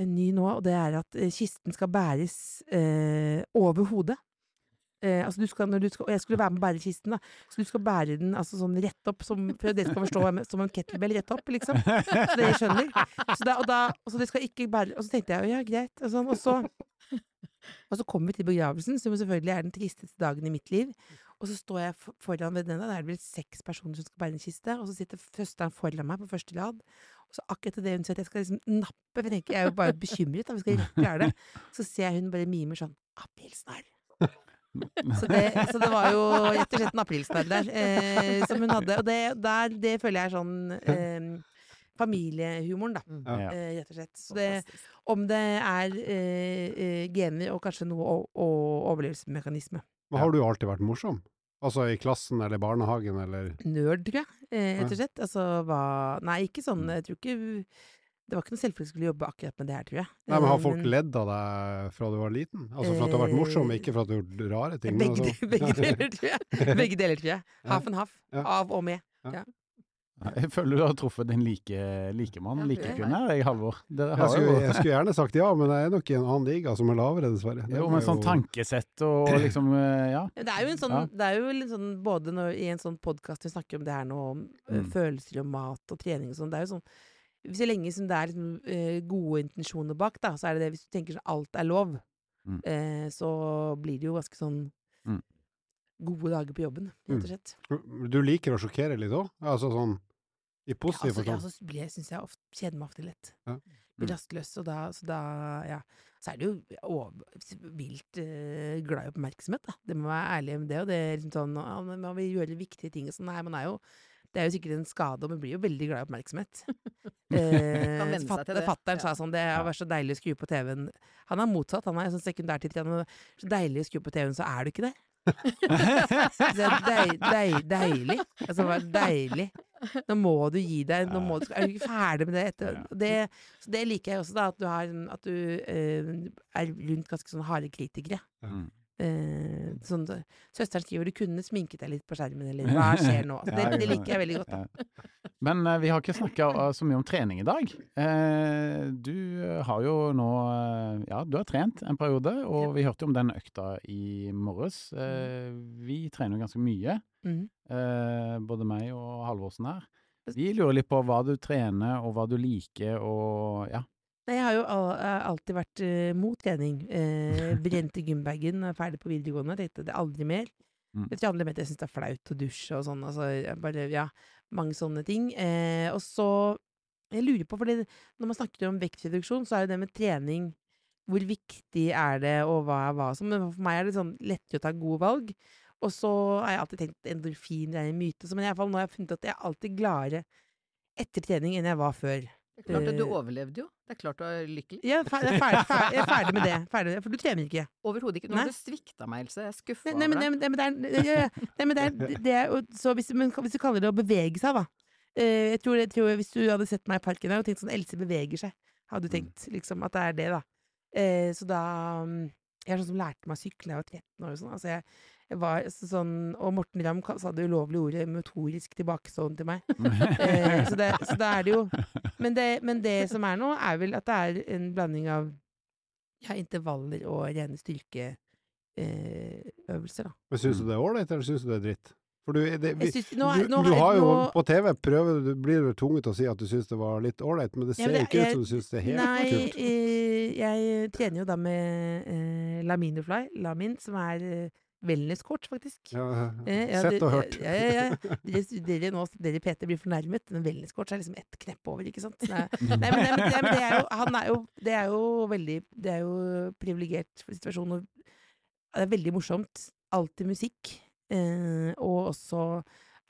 en ny nå, og det er at eh, kisten skal bæres eh, over hodet. Eh, altså du skal, når du skal, og jeg skulle være med å bære kisten, da. Så du skal bære den altså sånn rett opp, som, for dere skal forstå, som en kettlebell rett opp, liksom. Så dere skjønner. Så da, og, da, og så det skal ikke bære Og så tenkte jeg ja, greit. Og, sånn, og så og så kommer vi til begravelsen, som selvfølgelig er den tristeste dagen i mitt liv. Og så står jeg foran ved denne, det er vel seks personer som skal bære en kiste, og så sitter søsteren foran meg på første rad. Og så akkurat idet hun sier at jeg skal liksom nappe, for jeg tenker jeg er jo bare bekymret, da, vi skal klare det, så ser jeg hun bare mimer sånn Aprilsnarr. Så det, så det var jo rett og slett en aprilsnarr der, eh, som hun hadde. Og det, der, det føler jeg er sånn eh, familiehumoren, da. Mm. Ja. Eh, rett og slett. Så det, om det er eh, eh, gener og kanskje noe og overlevelsesmekanisme. Men har du alltid vært morsom? Altså i klassen eller barnehagen eller Nerd, tror jeg, eh, rett og slett. Altså hva Nei, ikke sånn Jeg tror ikke Det var ikke noe selvfølgelig skulle jobbe akkurat med det her, tror jeg. Nei, men Eh, har folk ledd av deg fra du var liten? Altså for at du har vært morsom, Eh, ikke for at du har gjort rare ting? Begge, altså- begge deler, tror jeg. [LAUGHS] Begge deler, tror jeg. Ja. Half and half. Ja. Av og med. Jeg føler du har truffet din like, likemann, likekvinne her, jeg, Halvor. Jeg har skulle, jeg skulle gjerne sagt ja, men det er nok i en annen liga som er lavere, dessverre. Det jo, men jeg sånn jo- tankesett og liksom eh, Ja. [LAUGHS] Det er jo en sånn, Ja. det er jo litt sånn både når, i en sånn podkast vi snakker om det her nå, om eh, Mm. følelser og mat og trening og sånn, det er jo sånn Så lenge som det er liksom, eh, gode intensjoner bak, da, så er det det Hvis du tenker sånn alt er lov, Mm. eh, så blir det jo ganske sånn Mm. gode dager på jobben, rett og slett. Du liker å sjokkere litt òg? Altså sånn i positiv forstand? ja, forstand? så blir jeg, syns jeg ofte, kjeder meg ofte lett. Ja. Blir Mm. rastløs, og da, så da Ja. Så er det jo over, vilt uh, glad i oppmerksomhet, da. Det må være ærlig med det. Og det er liksom sånn ja, Man vil gjøre viktige ting og sånn. Nei, man er jo Det er jo sikkert en skade, og man blir jo veldig glad i oppmerksomhet. [LAUGHS] Eh, det. Fatteren Ja. sa sånn Det har vært så deilig å skru på TV-en. Han er motsatt, han er sånn. Han er så deilig å skru på TV-en, så er du ikke det. [LAUGHS] Det er deil, deil, deilig. Altså, bare deilig. Nå må du gi deg. Nå må du, er du ikke ferdig med det? Etter, det så det liker jeg også, da. At du, har, at du uh, er rundt ganske sånn harde kritikere. Mm. Eh, sånn, søsteren skriver 'du kunne sminket deg litt på skjermen', eller [LAUGHS] 'hva skjer nå'? Altså, det, det liker jeg veldig godt. Da. Men eh, vi har ikke snakka så mye om trening i dag. Eh, du har jo nå eh, Ja, du har trent en periode, og Ja. vi hørte jo om den økta i morges. Eh, vi trener jo ganske mye, mm eh, både meg og Halvorsen her. Vi lurer litt på hva du trener, og hva du liker, og ja. Nei, jeg har jo all, alltid vært uh, mot trening. [LAUGHS] Uh, brente gymbagen, er ferdig på videregående, tenkte det aldri mer. Mm. Jeg tror andre med at jeg syns det er flaut å dusje og sånn. Altså, bare, ja, mange sånne ting. Uh, og så Jeg lurer på, fordi når man snakker om vektreduksjon, så er jo det med trening Hvor viktig er det, og hva er hva som Men for meg er det sånn lettere å ta gode valg. Og så har jeg alltid tenkt endorfin er en myte, så, men i hvert fall nå har jeg funnet at jeg er alltid gladere etter trening enn jeg var før. Det er klart at du overlevde jo. Det er klart du er lykkelig. Jeg er ferdig, jeg er ferdig, ferdig, jeg er ferdig med det. Ferdig. For du trener ikke. Overhodet ikke. Nå har du svikta meg, Else. Jeg er skuffa over deg. nei, men, nei, men det er, ja, ja. nei, men det er, det er Så hvis, men hvis du kaller det å bevege seg, da. Eh, jeg, tror, jeg tror Hvis du hadde sett meg i parken og tenkt sånn Else beveger seg, hadde du tenkt liksom at det er det, da. Eh, så da mm, Jeg er sånn som lærte meg å sykle da jeg var 13 år og sånn. Altså jeg var sånn Og Morten Ramm sa det ulovlige ordet motorisk tilbakestående til meg. [LAUGHS] Eh, så, det, så det er det jo men det, men det som er nå, er vel at det er en blanding av ja, intervaller og rene styrkeøvelser, eh, da. Men syns du det er ålreit, eller syns du det er dritt? For du, det, vi, synes, nå, du, nå, du har jo nå, på TV prøver, du blir du tvunget til å si at du syns det var litt ålreit, men det Ja, ser men jo det- ikke ut som du syns det er helt Nei, kult. nei, jeg trener jo da med eh, Laminofly, Lamin, som er eh, wellness-coach, faktisk. Ja, Eh, ja, sett og hørt. Ja, ja, ja. [LAUGHS] Dere, nå, dere PT blir fornærmet. men wellness-coach er liksom ett knepp over, ikke sant? Nei, [LAUGHS] nei, men, nei, men, det, er jo, han er jo, det er jo veldig Det er jo privilegert situasjon. Og det er veldig morsomt. Alltid musikk. Eh, og også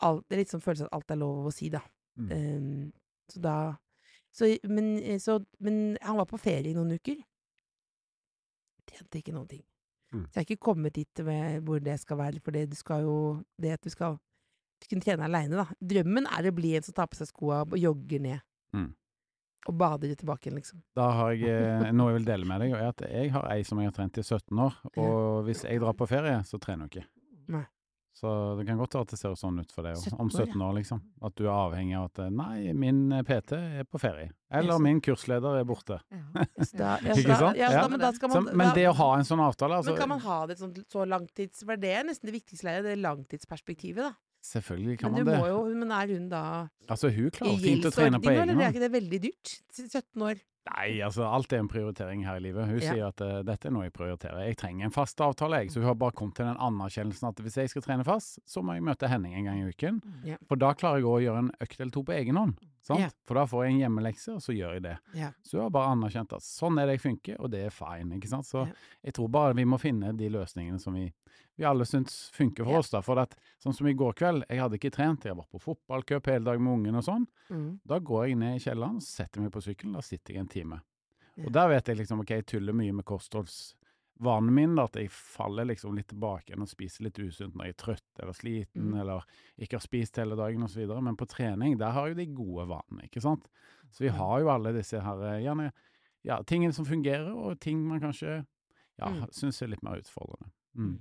alt, Det er litt sånn følelse at alt er lov å si, da. Mm. Eh, så da så, men, eh, så, men han var på ferie i noen uker. Tjente ikke noen ting. Mm. Så jeg har ikke kommet dit med hvor det skal være, for det du skal jo Det at du skal kunne trene aleine, da. Drømmen er å bli en som tar på seg skoa og jogger ned. Mm. Og bader tilbake igjen, liksom. Da har jeg eh, noe jeg vil dele med deg, og er at jeg har ei som jeg har trent i 17 år, og hvis jeg drar på ferie, så trener hun ikke. Nei. Så det kan godt være at det ser sånn ut for deg 17 om år, ja. 17 år, liksom. At du er avhengig av at nei, min eh, PT er på ferie. Eller min kursleder er borte. Ja. [LAUGHS] Da, ja, Ikke sant? Ja, da, men da skal Så, men det å ha en sånn avtale, altså Men kan man ha det sånn så langtids... For det er nesten det viktigste, det langtidsperspektivet, da. Selvfølgelig kan man det. jo Men er hun da Altså, hun i klarer fint å trene på egen eller er ikke det veldig dyrt? 17 år. Nei, altså alt er en prioritering her i livet. Hun Ja. sier at uh, dette er noe jeg prioriterer. Jeg trenger en fast avtale, jeg. Så hun har bare kommet til den anerkjennelsen at hvis jeg skal trene fast, så må jeg møte Henning en gang i uken. Ja. For da klarer jeg å gjøre en økt eller to på egen hånd. Sant? Ja. For da får jeg en hjemmelekse, og så gjør jeg det. Så hun har bare anerkjent at sånn er det jeg funker, og det er fine. ikke sant? Så jeg tror bare vi må finne de løsningene som vi vi alle syns funker for oss. da, for at, Sånn som i går kveld, jeg hadde ikke trent, jeg var på fotballcup hele dag med ungen og sånn. Mm. Da går jeg ned i kjelleren, setter meg på sykkelen, da sitter jeg en time. Ja. Og der vet jeg liksom, ok, jeg tuller mye med kostholdsvanen min, da, at jeg faller liksom litt tilbake og spiser litt usunt når jeg er trøtt eller sliten, Mm. eller ikke har spist hele dagen osv. Men på trening, der har jo de gode vanene, ikke sant. Så vi Mm. har jo alle disse her, eh, gjerne, ja, tingene som fungerer, og ting man kanskje, ja, Mm. syns er litt mer utfordrende. Mm.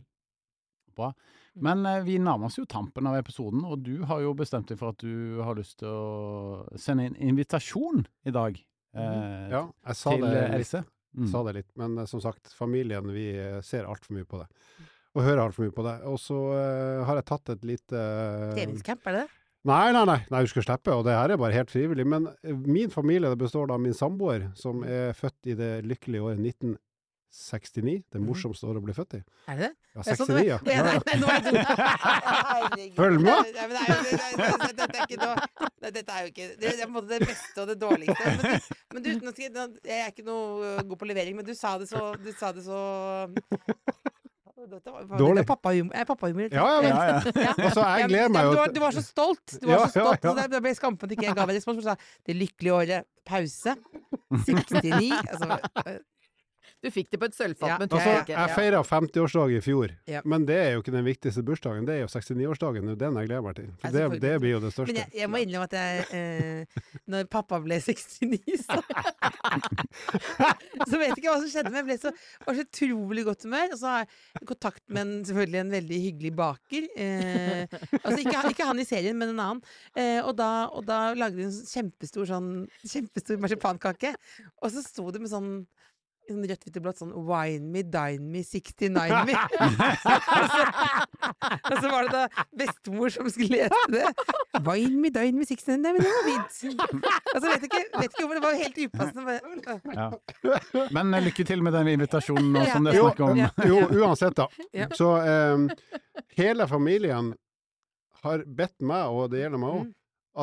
Mm. Bra. Mm. Men eh, vi nærmer oss jo tampen av episoden, og du har jo bestemt deg for at du har lyst til å sende en invitasjon i dag eh, Ja, jeg sa til det eh, litt. Else. Mm. sa det litt, men eh, som sagt, familien, vi eh, ser altfor mye på det. Og hører altfor mye på det. Og så har jeg tatt et lite Treningscamp, er det det? Nei, nei, nei, nei, du skal slippe, og det her er bare helt frivillig. Men min familie det består da av min samboer, som er født i det lykkelige året 1969. Det Mhm. morsomste året å bli født i. Er det det? Ja, 69, ja. [LAUGHS] Herregud. Følg med. Nei, men det jo- det- det- det- Dette er jo ikke Det er på en måte det beste og det dårligste. Men du, men du nå skal jeg, nå- jeg er ikke noe uh, god på levering, men du sa det så Du sa det så Dårlig. Pappahumor. Pappahumor Ja, ja, Ja, [LAUGHS] ja. Ja. altså, jeg gleder meg meg ja, du, du var så stolt. Du var så stolt, ja. så da ble jeg skammet at ikke jeg ga deg respons. Du sa 'det lykkelige året', pause, [LAUGHS] 69 altså, øh, Du fikk det på et sølvfat, Ja. men Altså, jeg jeg feira 50-årsdag i fjor, Ja. men det er jo ikke den viktigste bursdagen. Det er jo 69-årsdagen. Det er den jeg gleder meg til. For det, det blir jo det Men største. jeg, jeg må innrømme at jeg eh, Når pappa ble 69, så [LAUGHS] Så vet ikke hva som skjedde, men jeg ble så, var så utrolig godt humør. Og så har jeg kontakt med en, selvfølgelig en veldig hyggelig baker. Eh, altså ikke, han- ikke han i serien, men en annen. Eh, og, da, og da lagde de en kjempestor sånn Kjempestor marsipankake. Og så sto det med sånn sånn rødt, hvitt og blått sånn 'Wine me, dine me, 69 me'. og, [LAUGHS] så, [LAUGHS] og så var det da bestemor som skulle lese det. 'Wine me, dine me, 69 Nei, men det var fint. Og så vet jeg ikke, vet ikke hvorfor det var helt upassende. Bare, Ja. Men eh, lykke til med den invitasjonen nå, Ja. som det er snakk om. Jo, uansett, da. Så um, hele familien har bedt meg, og det gjelder meg òg, Mm.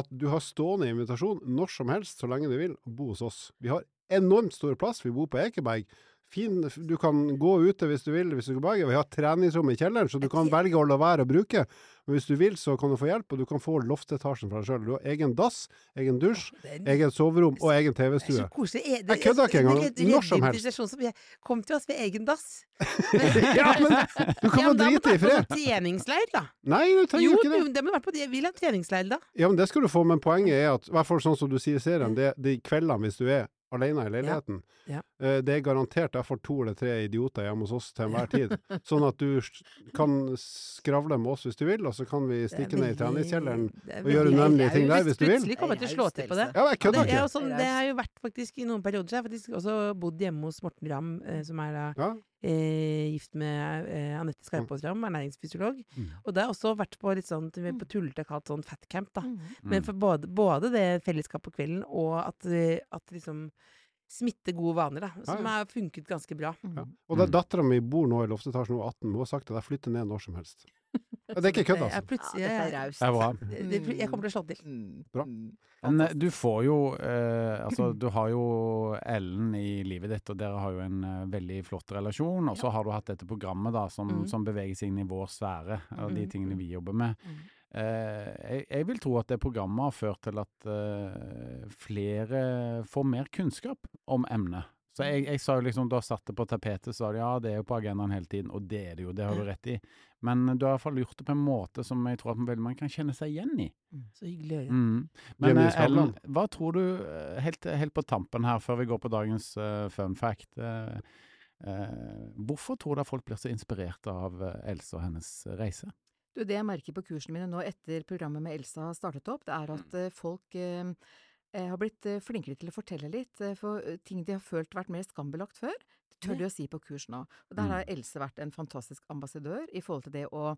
at du har stående invitasjon når som helst, så lenge du vil, å bo hos oss. Vi har enormt stor plass. Vi bor på Ekeberg. Fin, du kan gå ute hvis du vil, hvis du går. Vi har treningsrom i kjelleren, så du kan velge å la være å bruke. Men hvis du vil, så kan du få hjelp, og du kan få loftetasjen for deg sjøl. Du har egen dass, egen dusj, egen soverom og egen TV-stue. Jeg, kødder ikke engang. Når som helst. jeg- Kom til oss ved egen dass. [LAUGHS] ja, men du kan Ja, i men da må du være på fred. sånn treningsleir, da. Nei, du trenger Jo, ikke det. jo, det må være på det. Vil ha treningsleir, da. Ja, men det skal du få, men poenget er at, i hvert fall sånn som du sier i serien, det, de kveldene hvis du er alene i leiligheten, Ja. Ja. det er garantert jeg får to eller tre idioter hjemme hos oss til enhver [LAUGHS] tid. Sånn at du kan skravle med oss hvis du vil, og så kan vi stikke ned i treningskjelleren. er og gjøre er ting der, hvis du vil. Plutselig kommer jeg til å slå til på det. Ja, jeg kødder det, er ikke. sånn, det har jo vært faktisk i noen perioder. Så jeg har faktisk også bodd hjemme hos Morten Ramm, eh, som er da Ja, eh, gift med eh, Anette Skarpåsram, Ramm, ernæringsfysiolog. Mm. Og det har også vært på litt sånn på tullete kalt sånn fatcamp, da. Mm. Men for både, både det fellesskapet på kvelden, og at, eh, at liksom smitte gode vaner, da. Som Ja, har funket ganske bra. ja. Og er dattera mi bor nå i loftetasjen, hun er 18, hun har sagt at jeg flytter ned når som helst. Det er ikke kødd, altså. plutselig, Ja, er jeg, raust. Er jeg kommer til å slå til. Mm. Bra. Mm. Men eh, du får jo eh, Altså, du har jo Ellen i livet ditt, og dere har jo en eh, veldig flott relasjon. Og så har du hatt dette programmet da, som, Mm. som beveger seg inn i vår sfære, og de tingene vi jobber med. Mm. Eh, jeg, jeg vil tro at det programmet har ført til at eh, flere får mer kunnskap om emnet. Så jeg, jeg sa jo liksom, du har satt det på tapetet, sa du ja, det er jo på agendaen hele tiden, og det er det jo, det har du rett i. Men du har i hvert fall gjort det på en måte som jeg tror at veldig mange kan kjenne seg igjen i. Så hyggelig å høre. Mm. Men eh, Ellen, hva tror du, eh, helt, helt på tampen her, før vi går på dagens uh, fun fact uh, uh, Hvorfor tror du at folk blir så inspirert av Else og hennes reise? Du, det jeg merker på kursene mine nå etter programmet med Elsa har startet opp, det er at eh, folk har blitt flinkere til å fortelle litt, for ting de har følt vært mer skambelagt før, tør de å si på kurs nå. Og der har Else vært en fantastisk ambassadør i forhold til det å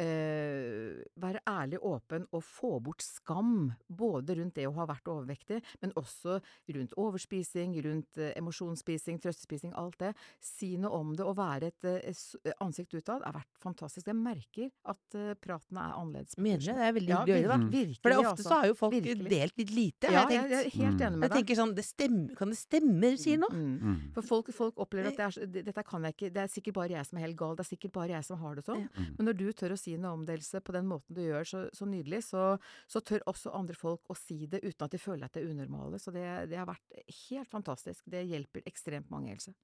eh, være ærlig, åpen og få bort skam. Både rundt det å ha vært overvektig, men også rundt overspising, rundt eh, emosjonsspising, trøstespising, alt det. Si noe om det og være et eh, ansikt utad har vært fantastisk. Jeg merker at eh, praten er annerledes. Mener du det? Det er veldig Ja, hyggelig å høre, da. virkelig, For det, er ofte altså. så har jo folk Virkelig. delt litt lite, Ja, har jeg jeg, jeg tenkt. er helt Mm. enig med Jeg deg. tenker sånn, det stemmer, kan det stemme du sier nå? Mm. Mm. For folk, folk opplever at det er, så- det- dette kan jeg ikke, det er sikkert bare jeg som er helt gal, det er sikkert bare jeg som har det sånn. Ja. Mm. Men når du tør å si noe om på den måten du gjør så, så nydelig, så, så tør også andre folk å si det uten at de føler at det er unormale. Så det, det har vært helt fantastisk. Det hjelper ekstremt mange, Else.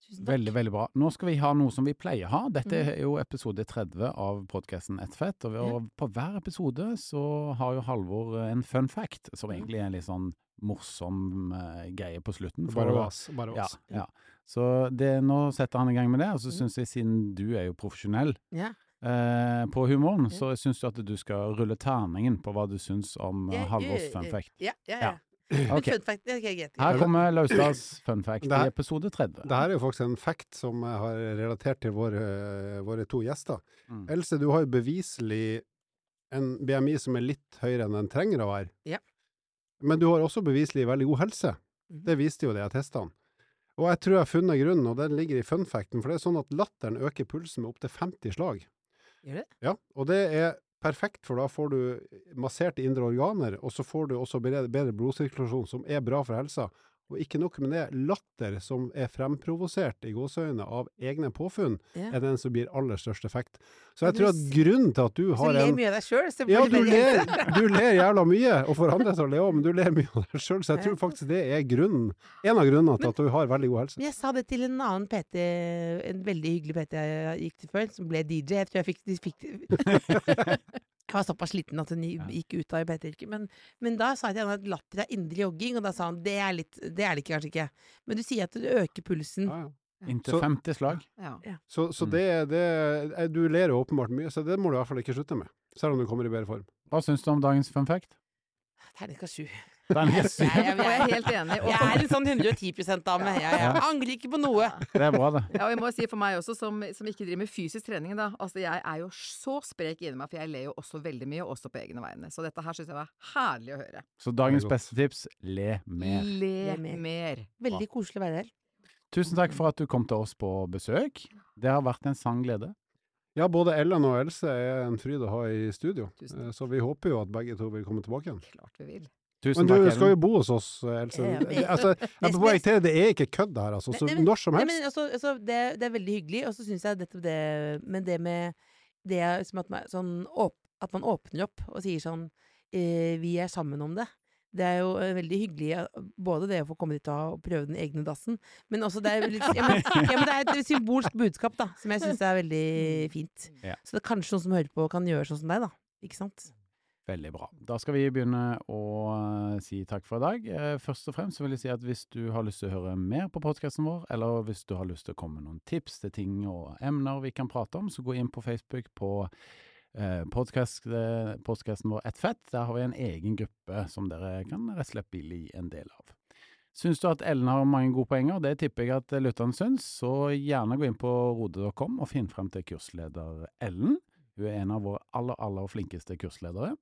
Tusen takk. Veldig, veldig bra. Nå skal vi ha noe som vi pleier å ha. Dette Mhm. er jo episode 30 av podkasten Ett fett. Og, vi, Ja. og på hver episode så har jo Halvor en fun fact, som egentlig er en litt sånn morsom uh, greie på slutten. for Bare oss. vas. Bare Ja, vas. ja. Så det, nå setter han i gang med det, og så Mhm. syns jeg, siden du er jo profesjonell Ja. Eh, på humoren, så syns du at du skal rulle terningen på hva du syns om uh, Halvors jeg- fun fact. Ja, ja, Ja. [CLEARS THROAT] Okay. Fact, det greit. Her kommer Laustads fun fact her- i episode 30. Det her er jo faktisk en fact som jeg har relatert til våre, våre to gjester. Mm. Else, du har jo beviselig en BMI som er litt høyere enn den trenger å være. Ja. Men du har også beviselig veldig god helse. Mhm. Det viste jo det jeg testene. Og jeg tror jeg har funnet grunnen, og den ligger i fun facten, for det er sånn at latteren øker pulsen med opptil 50 slag. Gjør det? Ja, og det er perfekt, for da får du massert indre organer, og så får du også bedre, blodsirkulasjon, som er bra for helsa. Og ikke nok med det, latter som er fremprovosert i gåseøynene av egne påfunn, Ja. er den som gir aller størst effekt. Så jeg tror at grunnen til at du har en Så ler mye av deg sjøl, så ja, du ler, du ler jævla mye, og for andre så ler òg, men du ler mye av deg sjøl, så jeg tror faktisk det er grunnen, en av grunnene til at du har veldig god helse. Men jeg sa det til en annen PT, en veldig hyggelig PT jeg gikk til før, som ble DJ. Jeg tror jeg fikk, de fikk [LAUGHS] [LAUGHS] Jeg var såpass sliten at hun gikk ut av PT-yrket. Men, men da sa jeg til henne at latter er indre jogging, og da sa han det er, litt, det er det kanskje ikke. Men du sier at du øker pulsen. Ja, ja. Inntil Så- 50 slag. Ja. Så, så Mm. det, det eh, Du ler jo åpenbart mye, så det må du i hvert fall ikke slutte med. Selv om du kommer i bedre form. Hva syns du om dagens fun fact? Terningkast sju. Terningkast er Jeg, jeg, Og jeg er helt enig. Og jeg er en sånn 110 dame. Jeg, jeg Ja. angrer ikke på noe. Det er bra, det. ja, og jeg må si for meg også, som, som ikke driver med fysisk trening, da. Altså, jeg er jo så sprek inni meg, for jeg ler jo også veldig mye, også på egne vegne. Så dette her syns jeg var herlig å høre. Så dagens beste tips le mer. Le Le mer. Veldig koselig å være her. Tusen takk for at du kom til oss på besøk. Det har vært en sann glede. Ja, både Ellen og Else er en fryd å ha i studio. Eh, så vi håper jo at begge to vil komme tilbake igjen. Klart vi vil. Tusen Men du takk, skal jo bo hos oss, Else. Ja, men- altså, [LAUGHS] jeg Det- er ikke kødd her, altså. Så når som Nei, men altså, altså, det, det er veldig hyggelig, og så syns jeg dette det Men det med det er som at man, sånn, åp, at man åpner opp og sier sånn eh, Vi er sammen om det. Det er jo eh, veldig hyggelig, eh, både det å få komme dit og prøve den egne dassen, men også det er, litt, ja, men, ja, men det er et symbolsk budskap, da, som jeg syns er veldig fint. Ja. Så det er kanskje noen som hører på, kan gjøre sånn som deg, da. Ikke sant? Veldig bra. Da skal vi begynne å eh, si takk for i dag. Eh, Først og fremst vil jeg si at hvis du har lyst til å høre mer på podkasten vår, eller hvis du har lyst til å komme med noen tips til ting og emner vi kan prate om, så gå inn på Facebook på eh, podcast, podcasten vår Ett fett. Der har vi en egen gruppe som dere kan rett og slett bli en del av. Syns du at Ellen har mange gode poenger, det tipper jeg at lytterne syns, så gjerne gå inn på rode.com og finn frem til kursleder Ellen. Hun er en av våre aller, aller flinkeste kursledere.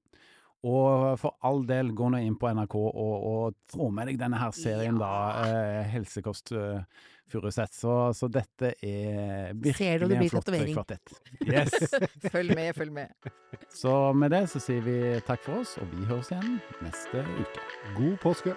Og for all del, gå nå inn på NRK og, og få med deg denne her serien, da. Eh, Helsekost uh, Furuseth. Så, så dette er virkelig en flott eh, kvartett. Yes. [LAUGHS] Følg med, følg med. Så med det så sier vi takk for oss, og vi høres igjen neste uke. God påske.